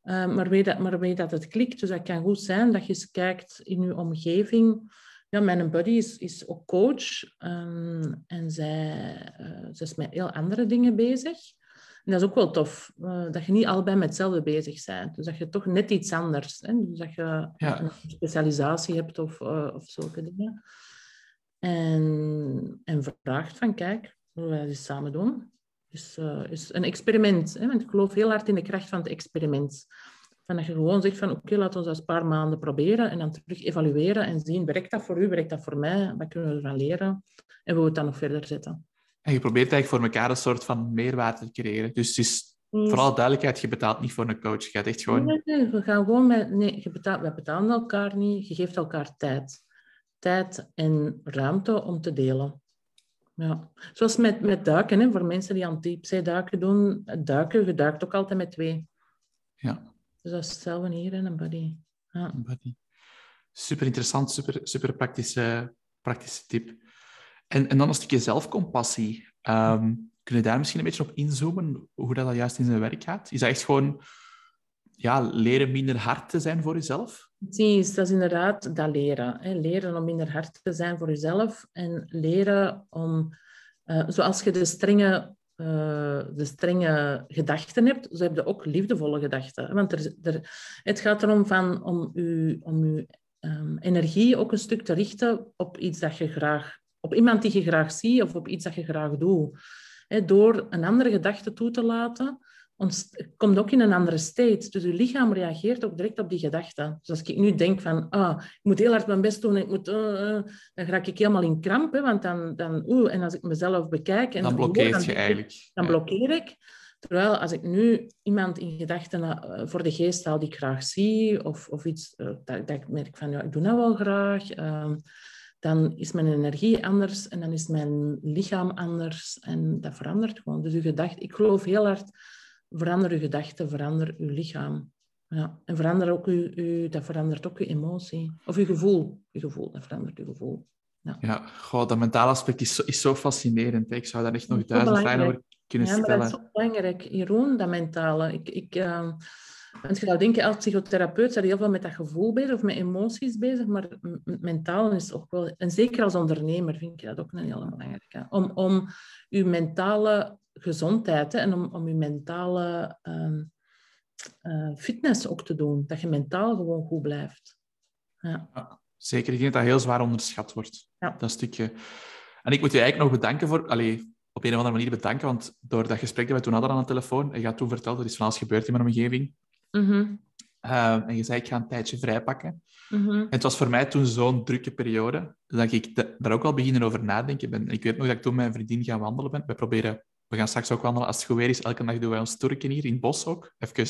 Uh, maar, weet dat, maar weet dat het klikt. Dus dat kan goed zijn dat je eens kijkt in je omgeving. Ja, mijn buddy is, is ook coach um, en zij, uh, zij is met heel andere dingen bezig. En dat is ook wel tof, uh, dat je niet allebei met hetzelfde bezig bent. Dus dat je toch net iets anders, hè? Dus dat je ja. een specialisatie hebt of, of zulke dingen. En, en vraagt van, kijk, zullen wij dit samen doen? Is, uh, is een experiment. Hè? Want ik geloof heel hard in de kracht van het experiment. Van dat je gewoon zegt van oké, laten we dat een paar maanden proberen en dan terug evalueren en zien, werkt dat voor u, werkt dat voor mij, wat kunnen we ervan leren en willen we het dan nog verder zetten. En je probeert eigenlijk voor elkaar een soort van meerwaarde te creëren. Dus het is vooral duidelijkheid, je betaalt niet voor een coach. Je gaat echt gewoon... Nee, nee, we gaan gewoon met... Nee, je betaalt, wij betalen elkaar niet. Je geeft elkaar tijd. Tijd en ruimte om te delen. Ja. Zoals met, met duiken, hè, voor mensen die aan diepzee-duiken doen. Duiken, je duikt ook altijd met twee. Ja. Dus dat is hetzelfde hier in een buddy. Ja. Een buddy. Super interessant, super, super praktische, praktische tip. En, en dan een stukje zelfcompassie. Um, kun je daar misschien een beetje op inzoomen, hoe dat, juist in zijn werk gaat? Is dat echt gewoon ja, leren minder hard te zijn voor jezelf? Precies, dat is inderdaad dat leren. Hè. Leren om minder hard te zijn voor jezelf en leren om, uh, zoals je de strenge, uh, de strenge gedachten hebt, zo heb je ook liefdevolle gedachten. Want er, er, het gaat erom van, om je om uw, um, energie ook een stuk te richten op iets dat je graag, op iemand die je graag ziet of op iets dat je graag doet. Hè, door een andere gedachte toe te laten, komt ook in een andere state. Dus je lichaam reageert ook direct op die gedachten. Dus als ik nu denk van, ah, ik moet heel hard mijn best doen, ik moet, uh, dan raak ik helemaal in kramp. Hè, want dan, dan oeh, en als ik mezelf bekijk... En dan blokkeer je eigenlijk. Dan blokkeer ik. Terwijl als ik nu iemand in gedachten uh, voor de geest haal die ik graag zie, of, of iets uh, dat, dat, ik merk van, ja, ik doe dat wel graag, ehm, dan is mijn energie anders en dan is mijn lichaam anders en dat verandert gewoon. Dus je gedacht, ik geloof heel hard verander je gedachten, verander je lichaam. Ja. En verander ook uw, uw, dat verandert ook je emotie. Of je gevoel. Je gevoel, dat verandert je gevoel. Ja, ja goh, dat mentale aspect is zo, is zo fascinerend. Ik zou daar echt nog duizend vragen over kunnen stellen. Ja, dat is zo belangrijk. Jeroen, dat mentale. Ik, ik, uh, want je zou denken, als psychotherapeut zijn heel veel met dat gevoel bezig of met emoties bezig, maar mentaal is ook wel... En zeker als ondernemer vind ik dat ook een heel belangrijke. Om, om je mentale gezondheid hè, en om, om je mentale uh, uh, fitness ook te doen. Dat je mentaal gewoon goed blijft. Ja. ja zeker, ik denk dat dat heel zwaar onderschat wordt. Ja. Dat stukje. En ik moet je eigenlijk nog bedanken voor... Allee, op een of andere manier bedanken, want door dat gesprek dat we toen hadden aan de telefoon, en je had toen verteld, er is van alles gebeurd in mijn omgeving. Mm -hmm. uh, en je zei, ik ga een tijdje vrijpakken. Mm -hmm. En het was voor mij toen zo'n drukke periode, dat ik daar ook wel beginnen over nadenken ben. Ik weet nog dat ik toen met mijn vriendin gaan wandelen ben. We proberen we gaan straks ook wandelen als het goed weer is. Elke dag doen wij ons turken hier in het bos ook. Even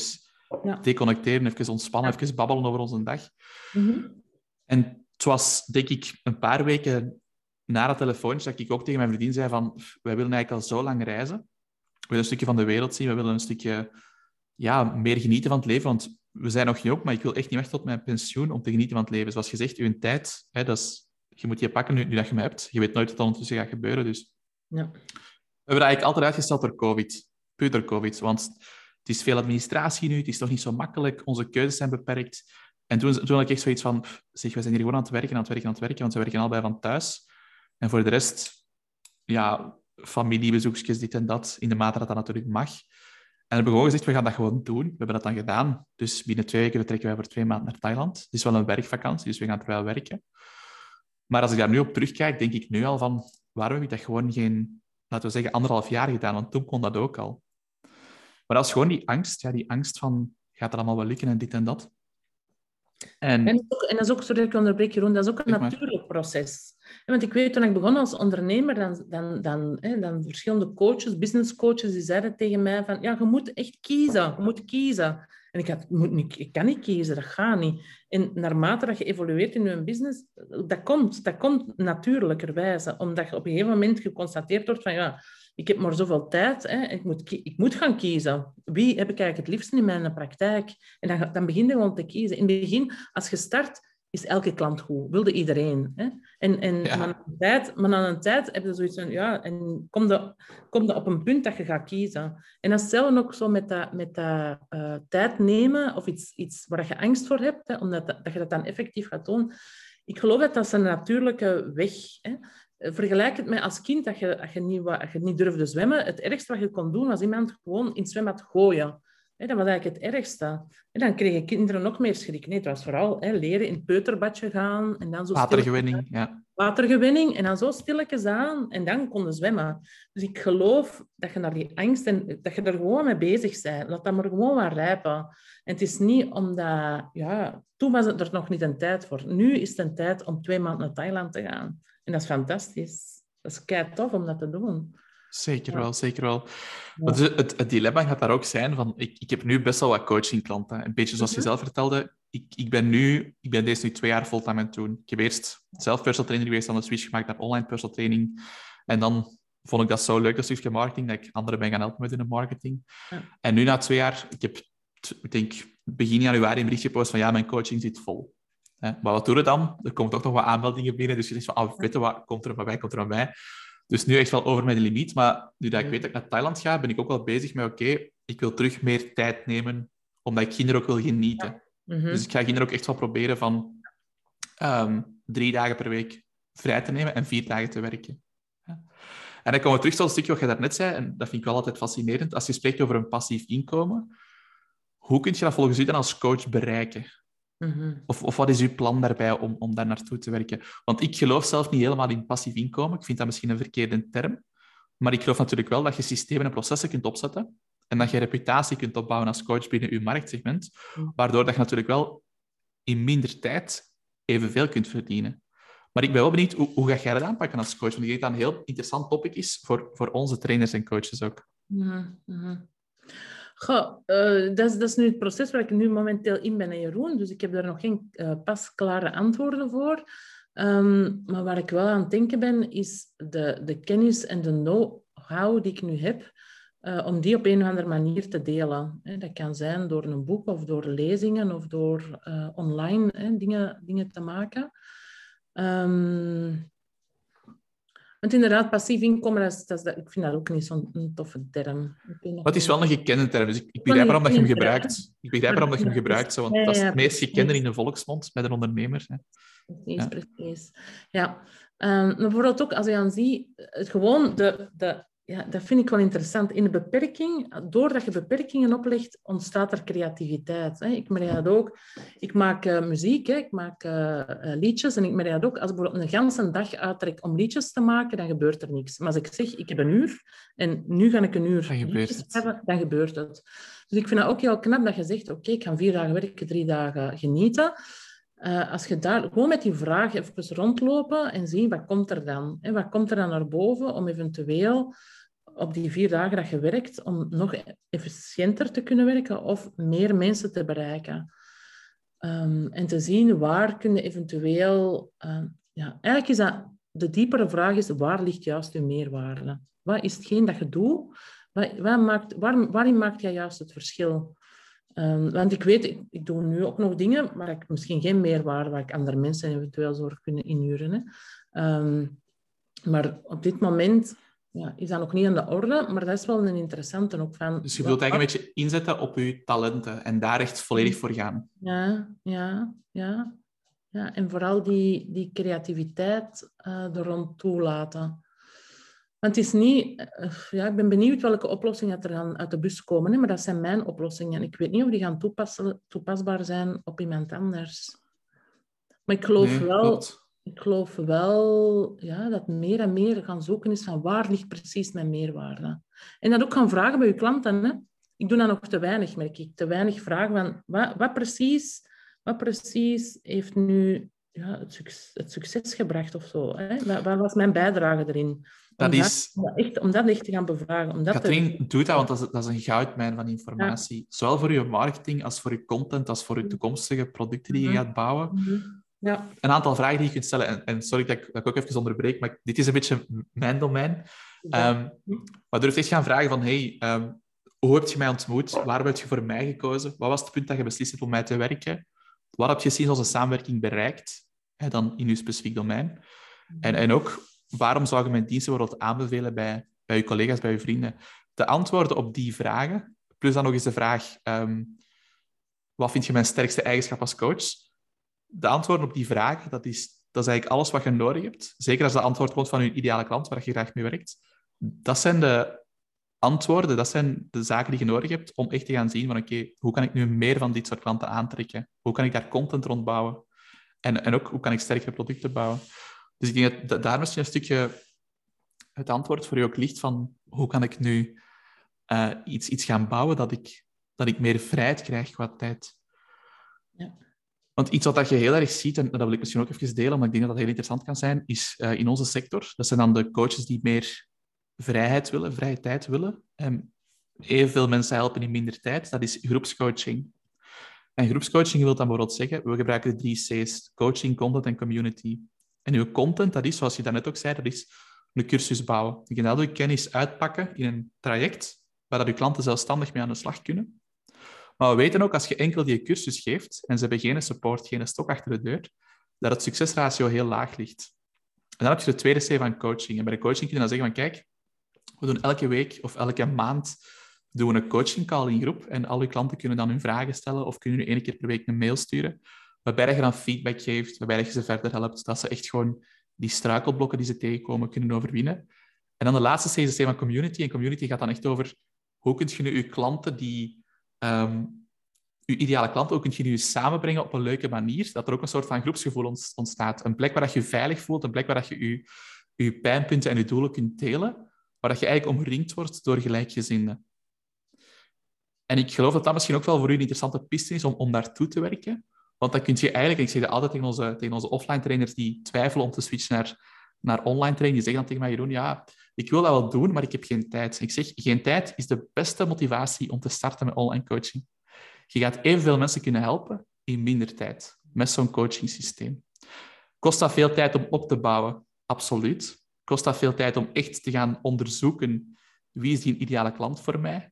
ja. deconnecteren, even ontspannen, even babbelen over onze dag. Mm -hmm. En het was, denk ik, een paar weken na dat telefoontje dat ik ook tegen mijn vriendin zei van wij willen eigenlijk al zo lang reizen. We willen een stukje van de wereld zien. We willen een stukje ja, meer genieten van het leven. Want we zijn nog jong, maar ik wil echt niet wachten tot mijn pensioen om te genieten van het leven. Zoals gezegd, uw tijd, hè, dat is, je moet je pakken nu, nu dat je me hebt. Je weet nooit wat er ondertussen gaat gebeuren. Dus ja hebben dat eigenlijk altijd uitgesteld door COVID. Puur door COVID. Want het is veel administratie nu, het is toch niet zo makkelijk, onze keuzes zijn beperkt. En toen, toen had ik echt zoiets van, zeg, we zijn hier gewoon aan het werken, aan het werken, aan het werken, want we werken allebei van thuis. En voor de rest, ja, familiebezoekjes, dit en dat, in de mate dat dat natuurlijk mag. En we hebben gewoon gezegd, we gaan dat gewoon doen. We hebben dat dan gedaan. Dus binnen twee weken vertrekken wij voor twee maanden naar Thailand. Het is wel een werkvakantie, dus we gaan er wel werken. Maar als ik daar nu op terugkijk, denk ik nu al van, waarom heb ik dat gewoon geen, laten we zeggen, anderhalf jaar gedaan? Want toen kon dat ook al. Maar dat is gewoon die angst, ja, die angst van, gaat het allemaal wel lukken en dit en dat. En, en, dat is ook, sorry dat ik onderbreek, Jeroen, dat is ook een natuurlijk proces. Want ik weet, toen ik begon als ondernemer, dan, dan, dan, hè, dan verschillende coaches, business coaches, die zeiden tegen mij van, ja, je moet echt kiezen, je moet kiezen. En ik had, moet ik kan niet kiezen, dat gaat niet. En naarmate dat je evolueert in je business, dat komt, dat komt natuurlijkerwijze, omdat je op een gegeven moment geconstateerd wordt van, ja, ik heb maar zoveel tijd, hè, ik, moet, ik moet gaan kiezen. Wie heb ik eigenlijk het liefst in mijn praktijk? En dan, dan begin je gewoon te kiezen. In het begin, als je start, is elke klant goed. Wilde iedereen. Hè? En, en ja. maar, aan een tijd, maar aan een tijd heb je zoiets van, ja, en kom je, kom je op een punt dat je gaat kiezen. En dat zelf ook zo met dat, met dat uh, tijd nemen of iets, iets waar je angst voor hebt, hè, omdat dat, dat je dat dan effectief gaat doen. Ik geloof dat dat is een natuurlijke weg. Hè. Vergelijk het met als kind, dat je, je, niet, als je niet durfde zwemmen. Het ergste wat je kon doen, was iemand gewoon in het zwembad gooien. Dat was eigenlijk het ergste. En dan kregen kinderen nog meer schrik. Nee, het was vooral leren in het peuterbadje gaan. En dan zo Watergewinning, ja. Watergewinning. En dan zo stilletjes aan. En dan konden zwemmen. Dus ik geloof dat je naar die angst... En dat je er gewoon mee bezig bent. Laat dat maar gewoon maar rijpen. En het is niet omdat... Ja, toen was het er nog niet een tijd voor. Nu is het een tijd om twee maanden naar Thailand te gaan. En dat is fantastisch. Dat is kei tof om dat te doen. Zeker wel, zeker wel. Ja. Het, het, dilemma gaat daar ook zijn van, ik, ik heb nu best wel wat coachingklanten. Een beetje zoals je mhm. zelf vertelde, ik, ik, ben nu, ik ben deze nu twee jaar fulltime aan het doen. Ik heb eerst zelf personal trainer geweest, dan een switch gemaakt naar online personal training. En dan vond ik dat zo leuk, dat stukje marketing, dat ik anderen ben gaan helpen met in de marketing. Ja. En nu na twee jaar, ik heb, ik denk, begin januari een berichtje gepost van, ja, mijn coaching zit vol. Maar wat doen we dan? Er komen toch nog wat aanmeldingen binnen. Dus je zegt van, ah, weet wat komt er van mij, komt er van mij. Dus nu echt wel over mijn limiet. Maar nu dat ik weet dat ik naar Thailand ga, ben ik ook wel bezig met, oké, ik wil terug meer tijd nemen, omdat ik kinderen ook wil genieten. Mhm. Dus ik ga kinderen ook echt wel proberen van ehm, drie dagen per week vrij te nemen en vier dagen te werken. Ja. En dan komen we terug tot een stukje wat je daarnet zei, en dat vind ik wel altijd fascinerend. Als je spreekt over een passief inkomen, hoe kun je dat volgens u dan als coach bereiken? Mhm. of, of wat is uw plan daarbij om, om daar naartoe te werken? Want ik geloof zelf niet helemaal in passief inkomen. Ik vind dat misschien een verkeerde term. Maar ik geloof natuurlijk wel dat je systemen en processen kunt opzetten en dat je reputatie kunt opbouwen als coach binnen je marktsegment, mhm. waardoor dat je natuurlijk wel in minder tijd evenveel kunt verdienen. Maar ik ben wel benieuwd, hoe, hoe ga jij dat aanpakken als coach? Want ik denk dat dat een heel interessant topic is voor, voor onze trainers en coaches ook. Mhm, Goh, uh, dat, is, nu het proces waar ik nu momenteel in ben, Jeroen. Dus ik heb daar nog geen uh, pasklare antwoorden voor. Um, maar waar ik wel aan het denken ben, is de, de kennis en de know-how die ik nu heb, uh, om die op een of andere manier te delen. Dat kan zijn door een boek of door lezingen of door online dingen, dingen te maken. Um, want inderdaad, passief inkomen, dat is, dat ik vind dat ook niet zo'n toffe term. het is wel een gekende term, dus ik, ik begrijp waarom dat je hem gebruikt. Ik begrijp waarom dat je hem gebruikt, zo, want dat is het meest gekende in de volksmond met een ondernemer. Hè. Precies, ja. precies. Ja. Um, bijvoorbeeld ook, als je dan ziet, het gewoon de, de ja, dat vind ik wel interessant. In de beperking, doordat je beperkingen oplegt, ontstaat er creativiteit. Hè. Ik merk dat ook. Ik maak uh, muziek, hè. ik maak uh, liedjes en ik merk dat ook. Als ik bijvoorbeeld een ganse dag uittrek om liedjes te maken, dan gebeurt er niks. Maar als ik zeg, ik heb een uur en nu ga ik een uur dan liedjes hebben, dan gebeurt het. Dus ik vind dat ook heel knap dat je zegt, oké, ik ga vier dagen werken, drie dagen genieten. Uh, als je daar gewoon met die vraag even rondlopen en zien, wat komt er dan? Hè? Wat komt er dan naar boven om eventueel op die vier dagen dat je werkt, om nog efficiënter te kunnen werken of meer mensen te bereiken. Um, en te zien waar kun je eventueel... Uh, ja, eigenlijk is dat... De diepere vraag is, waar ligt juist je meerwaarde? Wat is hetgeen dat je doet? Wat, maakt, waar, waarin maakt jij juist het verschil? Um, want ik weet, ik, doe nu ook nog dingen waar ik misschien geen meerwaarde, waar ik andere mensen eventueel zorg kunnen inhuren. Hè. Maar op dit moment ja, is dat nog niet aan de orde, maar dat is wel een interessante ook van... Dus je wilt eigenlijk een beetje inzetten op je talenten en daar echt volledig voor gaan. Ja, ja, ja. ja en vooral die, die creativiteit uh, er rond toelaten. Want het is niet... Uh, ja, ik ben benieuwd welke oplossingen er dan uit de bus komen, hè, maar dat zijn mijn oplossingen. Ik weet niet of die gaan toepassen, toepasbaar zijn op iemand anders. Maar ik geloof wel ik geloof wel ja, dat meer en meer gaan zoeken is van waar ligt precies mijn meerwaarde. En dat ook gaan vragen bij je klanten. Hè? Ik doe dat nog te weinig, merk ik. Te weinig vragen van wat, wat, precies, wat precies heeft nu ja, het, succes, het succes gebracht of zo. Hè? Wat, wat, was mijn bijdrage erin? Dat om, is... dat, echt, om dat echt te gaan bevragen. Om dat Katrien, doe dat, want dat is, dat is een goudmijn van informatie. Zowel voor je marketing als voor je content, als voor je toekomstige producten die je mhm. gaat bouwen. Mhm. Ja. Een aantal vragen die je kunt stellen. En, en sorry dat ik, dat ik ook even onderbreek, maar dit is een beetje mijn domein. Um, maar durf echt gaan vragen van, hey, um, hoe heb je mij ontmoet? Waarom heb je voor mij gekozen? Wat was het punt dat je beslist hebt om mij te werken? Wat heb je gezien als een samenwerking bereikt? Hè, dan in je specifiek domein. En, en ook, waarom zou je mijn diensten bijvoorbeeld aanbevelen bij, bij je collega's, bij je vrienden? De antwoorden op die vragen, plus dan nog eens de vraag, um, wat vind je mijn sterkste eigenschap als coach? De antwoorden op die vragen, dat is, dat is eigenlijk alles wat je nodig hebt. Zeker als de antwoord komt van je ideale klant waar je graag mee werkt. Dat zijn de antwoorden, dat zijn de zaken die je nodig hebt om echt te gaan zien van oké, hoe kan ik nu meer van dit soort klanten aantrekken? Hoe kan ik daar content rond bouwen? En, en ook, hoe kan ik sterkere producten bouwen? Dus ik denk dat daar misschien een stukje het antwoord voor je ook ligt van hoe kan ik nu uh, iets, iets gaan bouwen dat ik, dat ik meer vrijheid krijg qua tijd. Ja. Want iets wat je heel erg ziet, en dat wil ik misschien ook even delen, omdat ik denk dat dat heel interessant kan zijn, is uh, in onze sector, dat zijn dan de coaches die meer vrijheid willen, vrije tijd willen. En evenveel mensen helpen in minder tijd. Dat is groepscoaching. En groepscoaching wil dan bijvoorbeeld zeggen, we gebruiken de drie C's, coaching, content en community. En uw content, dat is, zoals je daarnet ook zei, dat is een cursus bouwen. Je kunt al kennis uitpakken in een traject, waar dat uw klanten zelfstandig mee aan de slag kunnen. Maar we weten ook, als je enkel die cursus geeft en ze hebben geen support, geen stok achter de deur, dat het succesratio heel laag ligt. En dan heb je de tweede C van coaching. En bij de coaching kun je dan zeggen van, kijk, we doen elke week of elke maand doen we een coaching call in groep en al je klanten kunnen dan hun vragen stellen of kunnen nu één keer per week een mail sturen, waarbij je dan feedback geeft, waarbij je ze verder helpt, dat ze echt gewoon die struikelblokken die ze tegenkomen kunnen overwinnen. En dan de laatste C is C van community. En community gaat dan echt over hoe kun je nu je klanten die um, je ideale klant ook kunt je nu samenbrengen op een leuke manier, dat er ook een soort van groepsgevoel ontstaat. Een plek waar dat je veilig voelt, een plek waar dat je je, je pijnpunten en je doelen kunt delen, waar dat je eigenlijk omringd wordt door gelijkgezinden. En ik geloof dat dat misschien ook wel voor u een interessante piste is om, om daartoe te werken. Want dan kun je eigenlijk, ik zeg dat altijd tegen onze, tegen onze offline trainers die twijfelen om te switchen naar, naar online training, die zeggen dan tegen mij, Jeroen, ja, ik wil dat wel doen, maar ik heb geen tijd. Ik zeg, geen tijd is de beste motivatie om te starten met online coaching. Je gaat evenveel mensen kunnen helpen in minder tijd met zo'n coachingsysteem. Kost dat veel tijd om op te bouwen? Absoluut. Kost dat veel tijd om echt te gaan onderzoeken wie is die ideale klant voor mij?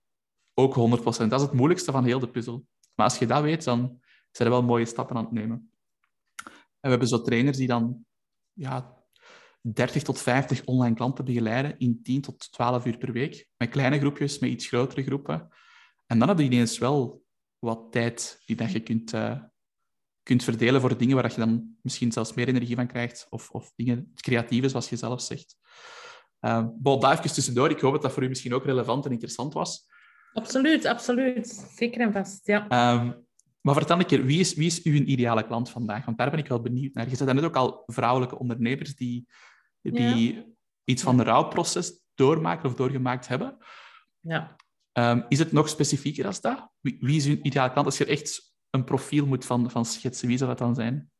Ook 100%. Dat is het moeilijkste van heel de puzzel. Maar als je dat weet, dan zijn er wel mooie stappen aan het nemen. En we hebben zo trainers die dan ja, 30 tot 50 online klanten begeleiden in 10 tot 12 uur per week. Met kleine groepjes, met iets grotere groepen. En dan heb je ineens wel wat tijd die dat je kunt, uh, kunt verdelen voor dingen waar je dan misschien zelfs meer energie van krijgt. Of, of dingen creatieve, zoals je zelf zegt. Uh, bon, daar even tussendoor. Ik hoop dat dat voor u misschien ook relevant en interessant was. Absoluut, absoluut. Zeker en vast, ja. Um, maar vertel een keer, wie is, wie is uw ideale klant vandaag? Want daar ben ik wel benieuwd naar. Je zet net ook al vrouwelijke ondernemers die die iets van het rouwproces doormaken of doorgemaakt hebben. Ja. Um, is het nog specifieker als dat? Wie, wie is uw ideale klant? Als je echt een profiel moet van, van schetsen, wie zou dat dan zijn?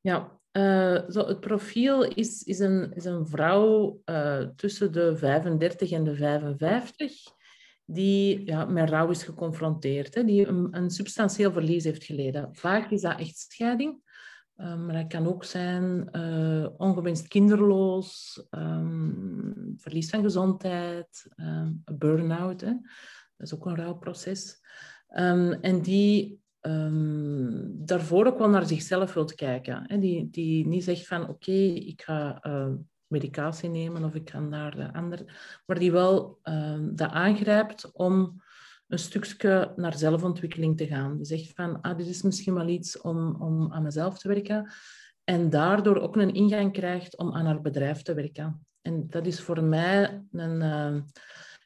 Ja, uh, zo het profiel is, is, een, is een vrouw uh, tussen de 35 en de 55 die ja, met rouw is geconfronteerd, hè, die een, een substantieel verlies heeft geleden. Vaak is dat echt scheiding. Um, maar dat kan ook zijn uh, ongewenst kinderloos, um, verlies van gezondheid, um, burn-out. Dat is ook een rouwproces. en die daarvoor ook wel naar zichzelf wilt kijken. Hè? Die, die niet zegt van oké, ik ga uh, medicatie nemen of ik kan daar de andere... Maar die wel dat aangrijpt om een stukje naar zelfontwikkeling te gaan. Die zegt van, ah, dit is misschien wel iets om, om aan mezelf te werken. En daardoor ook een ingang krijgt om aan haar bedrijf te werken. En dat is voor mij een... Uh,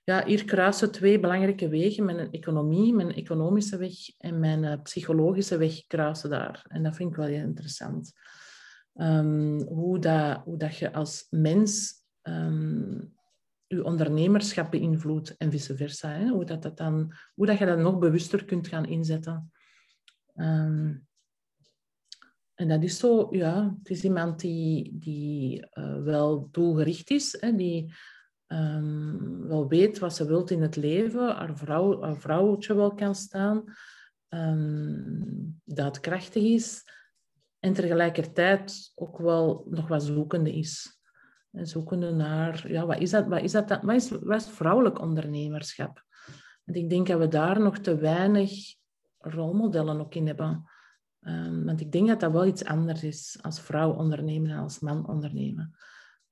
ja, hier kruisen twee belangrijke wegen. Mijn economie, mijn economische weg en mijn uh, psychologische weg kruisen daar. En dat vind ik wel heel interessant. Um, hoe, dat, hoe dat je als mens um, je ondernemerschap beïnvloedt en vice versa. Hè? Hoe, dat dat dan, hoe dat je dat nog bewuster kunt gaan inzetten. Um, en dat is zo, ja, het is iemand die, die uh, wel doelgericht is, hè, die um, wel weet wat ze wilt in het leven, haar, vrouw, vrouwtje wel kan staan, um, dat krachtig is en tegelijkertijd ook wel nog wat zoekende is. En zoekende naar, ja, wat is dat, wat is dat, wat is, wat is vrouwelijk ondernemerschap? En ik denk dat we daar nog te weinig rolmodellen ook in hebben. Um, want ik denk dat dat wel iets anders is als vrouw ondernemen en als man ondernemen.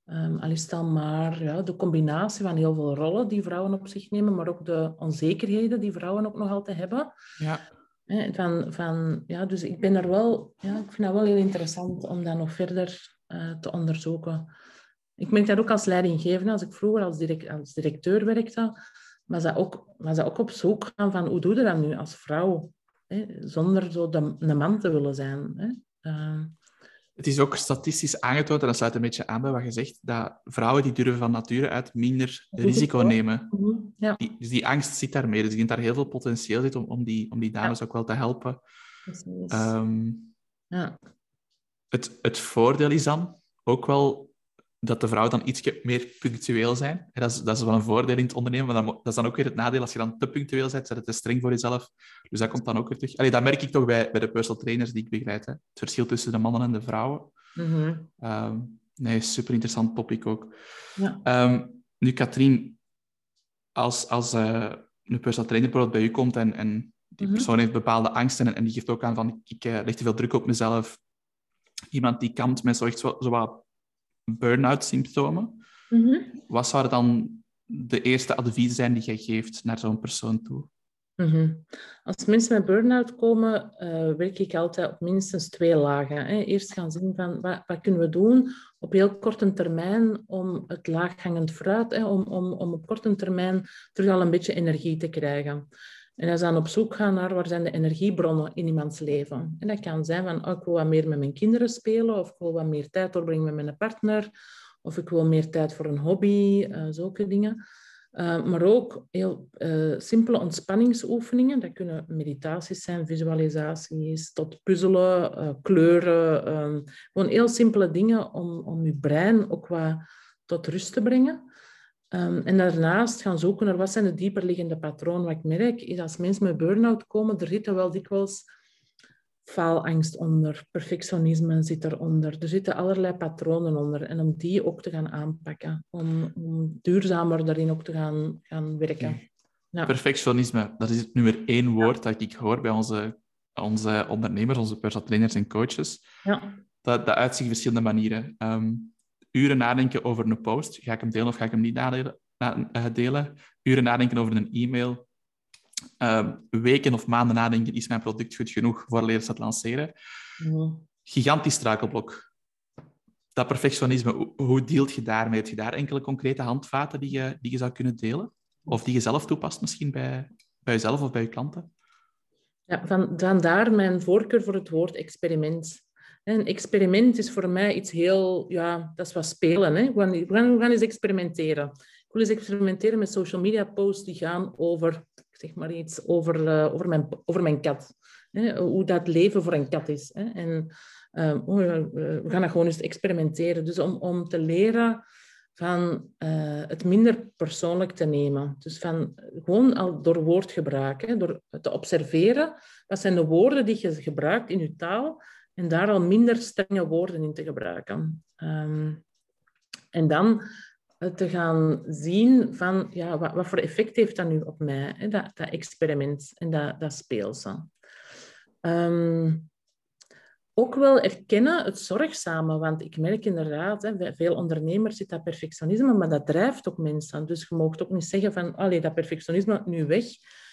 Um, al is dan maar ja, de combinatie van heel veel rollen die vrouwen op zich nemen, maar ook de onzekerheden die vrouwen ook nog altijd hebben. Ja. van, van, ja, dus ik ben er wel, ja, ik vind dat wel heel interessant om dat nog verder uh, te onderzoeken. Ik merk dat ook als leidinggevende, als ik vroeger als, direct, als directeur werkte, was dat, ook, was dat ook op zoek gaan van hoe doe je dat nu als vrouw, hè, zonder zo de, de man te willen zijn. Hè. Uh, het is ook statistisch aangetoond, en dat sluit een beetje aan bij wat je zegt, dat vrouwen die durven van nature uit minder risico nemen. Mhm, ja. Die, dus die angst zit daarmee. Dus ik denk daar heel veel potentieel zit om, om, die, om die dames ook wel te helpen. Um, ja. het, het voordeel is dan ook wel dat de vrouwen dan iets meer punctueel zijn. Dat is, dat is wel een voordeel in het ondernemen, maar dat is dan ook weer het nadeel als je dan te punctueel bent, zet het te streng voor jezelf. Dus dat komt dan ook weer terug. Allee, dat merk ik toch bij, bij de personal trainers die ik begeleid. Hè. Het verschil tussen de mannen en de vrouwen. Mm -hmm. nee, super interessant topic ook. Ja. Um, nu, Katrien, als, als uh, een personal trainer bijvoorbeeld bij u komt en, en die mhm. persoon heeft bepaalde angsten en, en die geeft ook aan van ik, ik uh, leg te veel druk op mezelf. Iemand die kampt met zo, echt zo, zo wat burn-out symptomen. Mm Wat zouden dan de eerste adviezen zijn die jij geeft naar zo'n persoon toe? Mm Als mensen met burn-out komen, uh, werk ik altijd op minstens twee lagen. Hè. Eerst gaan zien van wat, wat, kunnen we doen op heel korte termijn om het laaghangend fruit, hè, om, om, om op korte termijn terug al een beetje energie te krijgen. En als dan op zoek gaan naar waar zijn de energiebronnen in iemands leven. En dat kan zijn van, oh, ik wil wat meer met mijn kinderen spelen, of ik wil wat meer tijd doorbrengen met mijn partner, of ik wil meer tijd voor een hobby, uh, zulke dingen. Uh, maar ook heel uh, simpele ontspanningsoefeningen. Dat kunnen meditaties zijn, visualisaties, tot puzzelen, kleuren. Ehm, gewoon heel simpele dingen om, om je brein ook wat tot rust te brengen. Um, en daarnaast gaan zoeken naar wat zijn de dieperliggende patronen. Wat ik merk is als mensen met burn-out komen, er zitten wel dikwijls faalangst onder, perfectionisme zit eronder. Er zitten allerlei patronen onder. En om die ook te gaan aanpakken, om, om duurzamer daarin ook te gaan, gaan werken. Ja. Perfectionisme, dat is het nummer één woord dat ik hoor bij onze, onze ondernemers, onze personal trainers en coaches. Ja. Dat, dat uitzicht verschillende manieren. Um, uren nadenken over een post. Ga ik hem delen of ga ik hem niet nadelen, eh, delen? Uren nadenken over een e-mail. Ehm, weken of maanden nadenken, is mijn product goed genoeg voor leren te lanceren? Gigantisch struikelblok. Dat perfectionisme, hoe deelt je daarmee? Heb je daar enkele concrete handvaten die je, die je zou kunnen delen? Of die je zelf toepast misschien bij, bij jezelf of bij je klanten? Ja, van, vandaar mijn voorkeur voor het woord experiment. Een experiment is voor mij iets heel, ja, dat is wat spelen. Hè? We, gaan, we, gaan, eens experimenteren. Ik wil eens experimenteren met social media posts die gaan over, zeg maar iets, over, uh, over, mijn, over mijn kat. Hè? Hoe dat leven voor een kat is. Hè? En uh, we gaan dat gewoon eens experimenteren. Dus om, om te leren van uh, het minder persoonlijk te nemen. Dus van gewoon al door woordgebruik, hè? door te observeren. Wat zijn de woorden die je gebruikt in je taal? En daar al minder strenge woorden in te gebruiken. Um, en dan te gaan zien van ja, wat, wat, voor effect heeft dat nu op mij, hè? Dat, dat experiment en dat, dat speelse. Um, ook wel erkennen het zorgzame. Want ik merk inderdaad, hè, veel ondernemers zit dat perfectionisme, maar dat drijft ook mensen. Dus je mag ook niet zeggen van, allee, dat perfectionisme nu weg.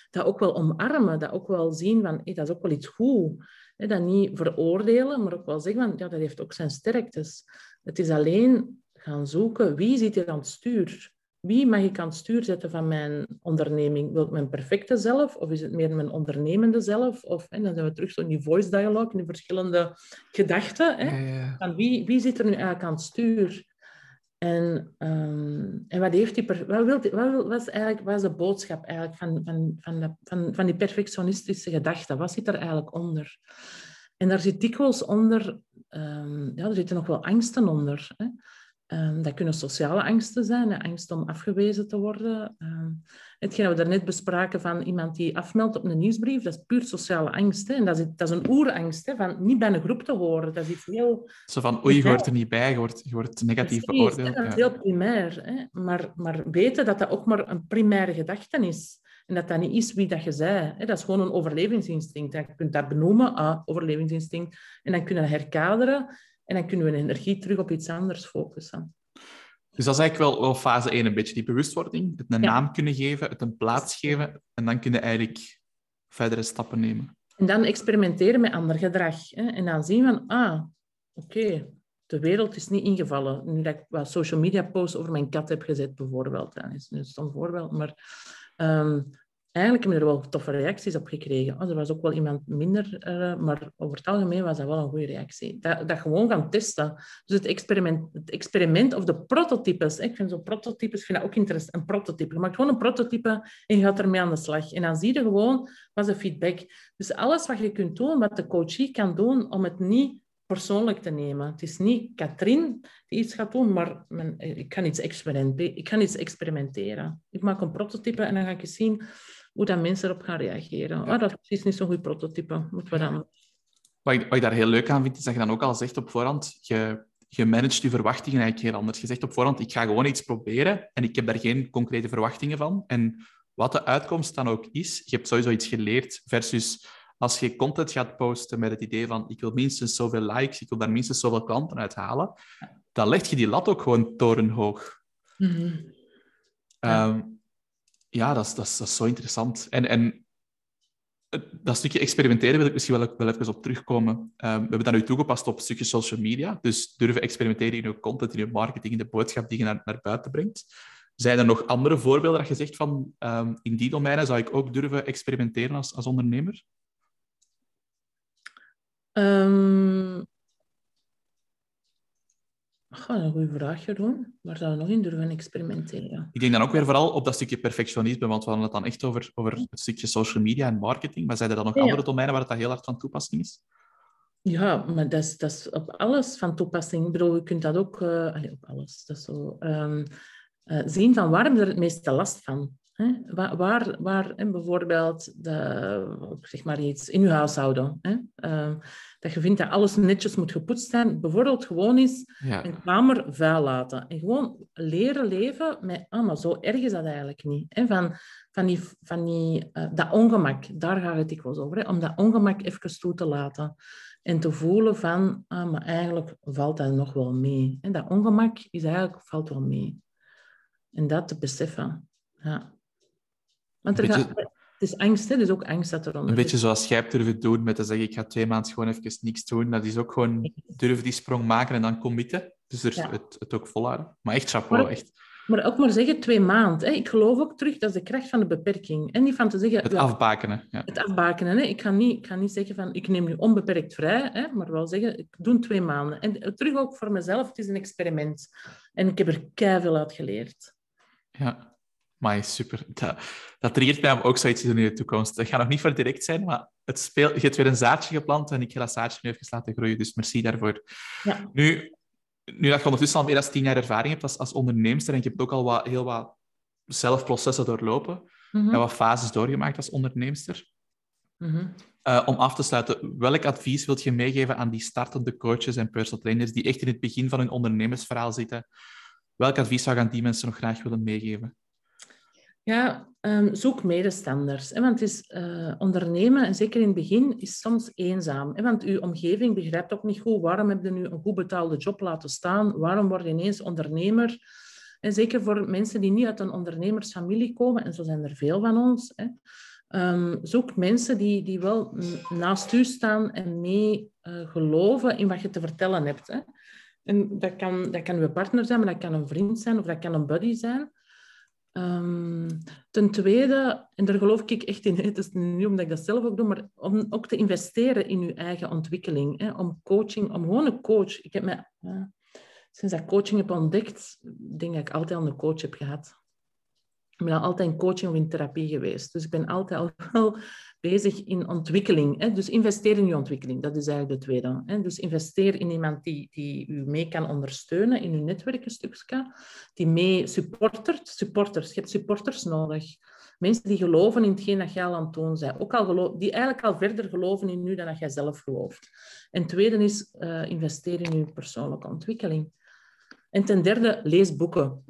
Dat ook wel omarmen, dat ook wel zien van, hey, dat is ook wel iets goed. Dat niet veroordelen, maar ook wel zeggen van, ja, dat heeft ook zijn sterktes. Het is alleen gaan zoeken, wie zit er aan het stuur? Wie mag ik aan het stuur zetten van mijn onderneming? Wil ik mijn perfecte zelf of is het meer mijn ondernemende zelf? Of, en dan zijn we terug zo in die voice dialogue, in die verschillende gedachten. Hè? Van wie, wie zit er nu eigenlijk aan het stuur? En, um, en wat, heeft die per, wat, wil, wat, wat, is eigenlijk, wat is de boodschap eigenlijk van, van, van, de, van, van die perfectionistische gedachten? Wat zit er eigenlijk onder? En daar zit dikwijls onder, um, ja, er zitten nog wel angsten onder. Hè? Um, dat kunnen sociale angsten zijn, angst om afgewezen te worden. Um, hetgeen we daarnet bespraken van iemand die afmeldt op een nieuwsbrief, dat is puur sociale angst. Hè? En dat is, dat is een oerangst, hè? van niet bij een groep te horen. Dat is iets heel... Zo van, oei, je hoort er niet bij, je wordt, je wordt negatief Precies, beoordeeld. dat is heel primair. Hè? Maar, maar weten dat dat ook maar een primaire gedachte is. En dat dat niet is wie dat je zei. Hè? Dat is gewoon een overlevingsinstinct. Je kunt dat benoemen, ah, overlevingsinstinct. En dan kunnen we herkaderen. En dan kunnen we energie terug op iets anders focussen. Dus dat is eigenlijk wel, wel fase 1, een beetje die bewustwording. Het een naam kunnen geven, het een plaats geven. En dan kun je eigenlijk verdere stappen nemen. En dan experimenteren met ander gedrag. Hè? En dan zien van, ah, oké, de wereld is niet ingevallen. Nu dat ik wat social media posts over mijn kat heb gezet, bijvoorbeeld. Dat is een stom voorbeeld. Maar um, eigenlijk hebben we er wel toffe reacties op gekregen. Oh, er was ook wel iemand minder, uh, maar over het algemeen was dat wel een goede reactie. Dat, dat gewoon gaan testen. Dus het experiment, het experiment of de prototypes. Ik vind zo'n prototypes vind dat ook interessant. Een prototype. Je maakt gewoon een prototype en je gaat ermee aan de slag. En dan zie je gewoon wat de feedback. Dus alles wat je kunt doen, wat de coachie kan doen, om het niet persoonlijk te nemen. Het is niet Katrien die iets gaat doen, maar men, ik, ga iets ik ga iets experimenteren. Ik maak een prototype en dan ga ik eens zien hoe dan mensen erop gaan reageren. Ah, dat is niet zo'n goed prototype. Moeten we dan... Wat ik, wat ik, daar heel leuk aan vind, is dat je dan ook al zegt op voorhand, je, je managt je verwachtingen eigenlijk heel anders. Je zegt op voorhand, ik ga gewoon iets proberen en ik heb daar geen concrete verwachtingen van. En wat de uitkomst dan ook is, je hebt sowieso iets geleerd versus als je content gaat posten met het idee van ik wil minstens zoveel likes, ik wil daar minstens zoveel klanten uit halen, dan leg je die lat ook gewoon torenhoog. Mm -hmm. Ja, dat is, dat, is, dat zo interessant. En, en dat stukje experimenteren wil ik misschien wel, wel even op terugkomen. Um, we hebben dat nu toegepast op stukje social media. Dus durven experimenteren in je content, in je marketing, in de boodschap die je naar, naar buiten brengt. Zijn er nog andere voorbeelden dat je zegt van um, in die domeinen zou ik ook durven experimenteren als, als ondernemer? Um, een goede vraag, Jeroen. Waar zouden we nog in durven experimenteren? Ik denk dan ook weer vooral op dat stukje perfectionisme, want we hadden het dan echt over, over het stukje social media en marketing. Maar zijn er dan nog andere domeinen waar het heel hard van toepassing is? Ja, maar dat is, dat is op alles van toepassing. Ik bedoel, je kunt dat ook... Uh, allez, op alles. Dat is zo... Um, uh, zien van waar hebben ze er het meeste last van? Hè? Waar, waar, waar bijvoorbeeld de, zeg maar iets in je huishouden, hè? Uh, dat je vindt dat alles netjes moet gepoetst zijn, bijvoorbeeld gewoon eens een kamer vuil laten. En gewoon leren leven met, ah, maar zo erg is dat eigenlijk niet. Hè? Van, van, die, van die, uh, dat ongemak, daar gaat het dikwijls over. Hè? Om dat ongemak even toe te laten. En te voelen van, ah, maar eigenlijk valt dat nog wel mee. En dat ongemak is eigenlijk, valt wel mee. En dat te beseffen. Ja. Want er gaat, het is angst, hè? dus ook angst dat er Een beetje zoals jij durven doen met te zeggen, ik ga twee maanden gewoon even niks doen. Dat is ook gewoon durven die sprong maken en dan committen. Dus er, het, het ook volhouden. Maar echt chapeau, maar, echt. Maar ook maar zeggen twee maanden. Hè? Ik geloof ook terug, dat is de kracht van de beperking. En niet van te zeggen... Het afbakenen. Ja. Het afbakenen. Hè? Ik, ga niet, ik ga niet zeggen van, ik neem nu onbeperkt vrij, hè? maar wel zeggen, ik doe twee maanden. En terug ook voor mezelf, het is een experiment. En ik heb er keihard uit geleerd. Ja, maar super. Dat, dat triggert mij om ook zoiets te doen in de toekomst. Dat gaat nog niet voor direct zijn, maar het speel, je hebt weer een zaadje geplant en ik ga dat zaadje nu even laten groeien. Dus merci daarvoor. Ja. Nu, nu dat je ondertussen al meer dan tien jaar ervaring hebt als, als onderneemster en je hebt ook al wat, heel wat zelfprocessen doorlopen mm en wat fases doorgemaakt als onderneemster. Mm om af te sluiten, welk advies wilt je meegeven aan die startende coaches en personal trainers die echt in het begin van hun ondernemersverhaal zitten? Welk advies zou je aan die mensen nog graag willen meegeven? Ja, um, zoek medestanders. Hè, want het is, uh, ondernemen, en zeker in het begin, is soms eenzaam. Hè, want uw omgeving begrijpt ook niet goed waarom heb je nu een goed betaalde job laten staan. Waarom word je ineens ondernemer? En zeker voor mensen die niet uit een ondernemersfamilie komen, en zo zijn er veel van ons. Hè, um, zoek mensen die, die wel naast u staan en mee uh, geloven in wat je te vertellen hebt. Hè. En dat kan, dat kan uw partner zijn, maar dat kan een vriend zijn of dat kan een buddy zijn. Um, ten tweede, en daar geloof ik echt in, het is niet omdat ik dat zelf ook doe, maar om ook te investeren in je eigen ontwikkeling. Hè, om coaching, om gewoon een coach. Ik heb uh, sinds ik coaching heb ontdekt, denk dat ik altijd al een coach heb gehad. Ik ben altijd in coaching of in therapie geweest. Dus ik ben altijd al <laughs> wel bezig in ontwikkeling. Hè? Dus investeer in je ontwikkeling, dat is eigenlijk de tweede. Hè? Dus investeer in iemand die, die u mee kan ondersteunen in uw netwerk een stukje, die mee supportert. Supporters, je hebt supporters nodig. Mensen die geloven in hetgeen dat jij al aan het doen bent. Ook al geloof, die eigenlijk al verder geloven in u dan dat jij zelf gelooft. En tweede is uh, investeer in je persoonlijke ontwikkeling. En ten derde, lees boeken.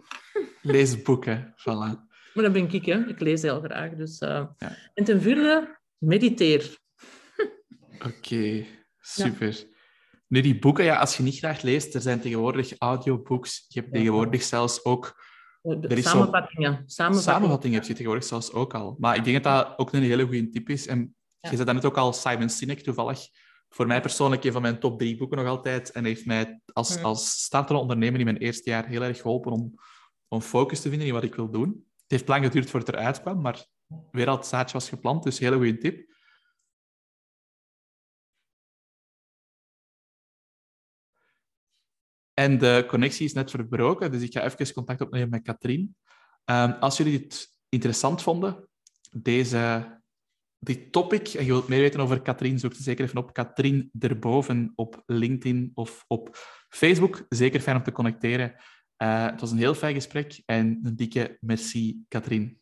Lees boeken, voilà. Maar dat ben ik, hè. Ik lees heel graag. Dus, uh... ja. En ten vierde, mediteer. Oké, super. Ja. Nu, die boeken, ja, als je niet graag leest, er zijn tegenwoordig audiobooks. Je hebt tegenwoordig zelfs ook... Er is samenvattingen. Zo... Samenvattingen. Samenvattingen heb je tegenwoordig zelfs ook al. Maar ik denk dat dat ook een hele goede tip is. En je zei dat net ook al, Simon Sinek toevallig. Voor mij persoonlijk een van mijn top drie boeken nog altijd. En heeft mij als, mm. als startende ondernemer in mijn eerste jaar heel erg geholpen om, om focus te vinden in wat ik wil doen. Het heeft lang geduurd voordat het eruit kwam, maar weer al zaadje was geplant, dus hele goede tip. En de connectie is net verbroken, dus ik ga even contact opnemen met Katrien. Um, als jullie het interessant vonden, deze, dit topic, en je wilt meer weten over Katrien, zoek ze zeker even op Katrien erboven op LinkedIn of op Facebook. Zeker fijn om te connecteren. Uh, het was een heel fijn gesprek en een dikke merci, Katrien.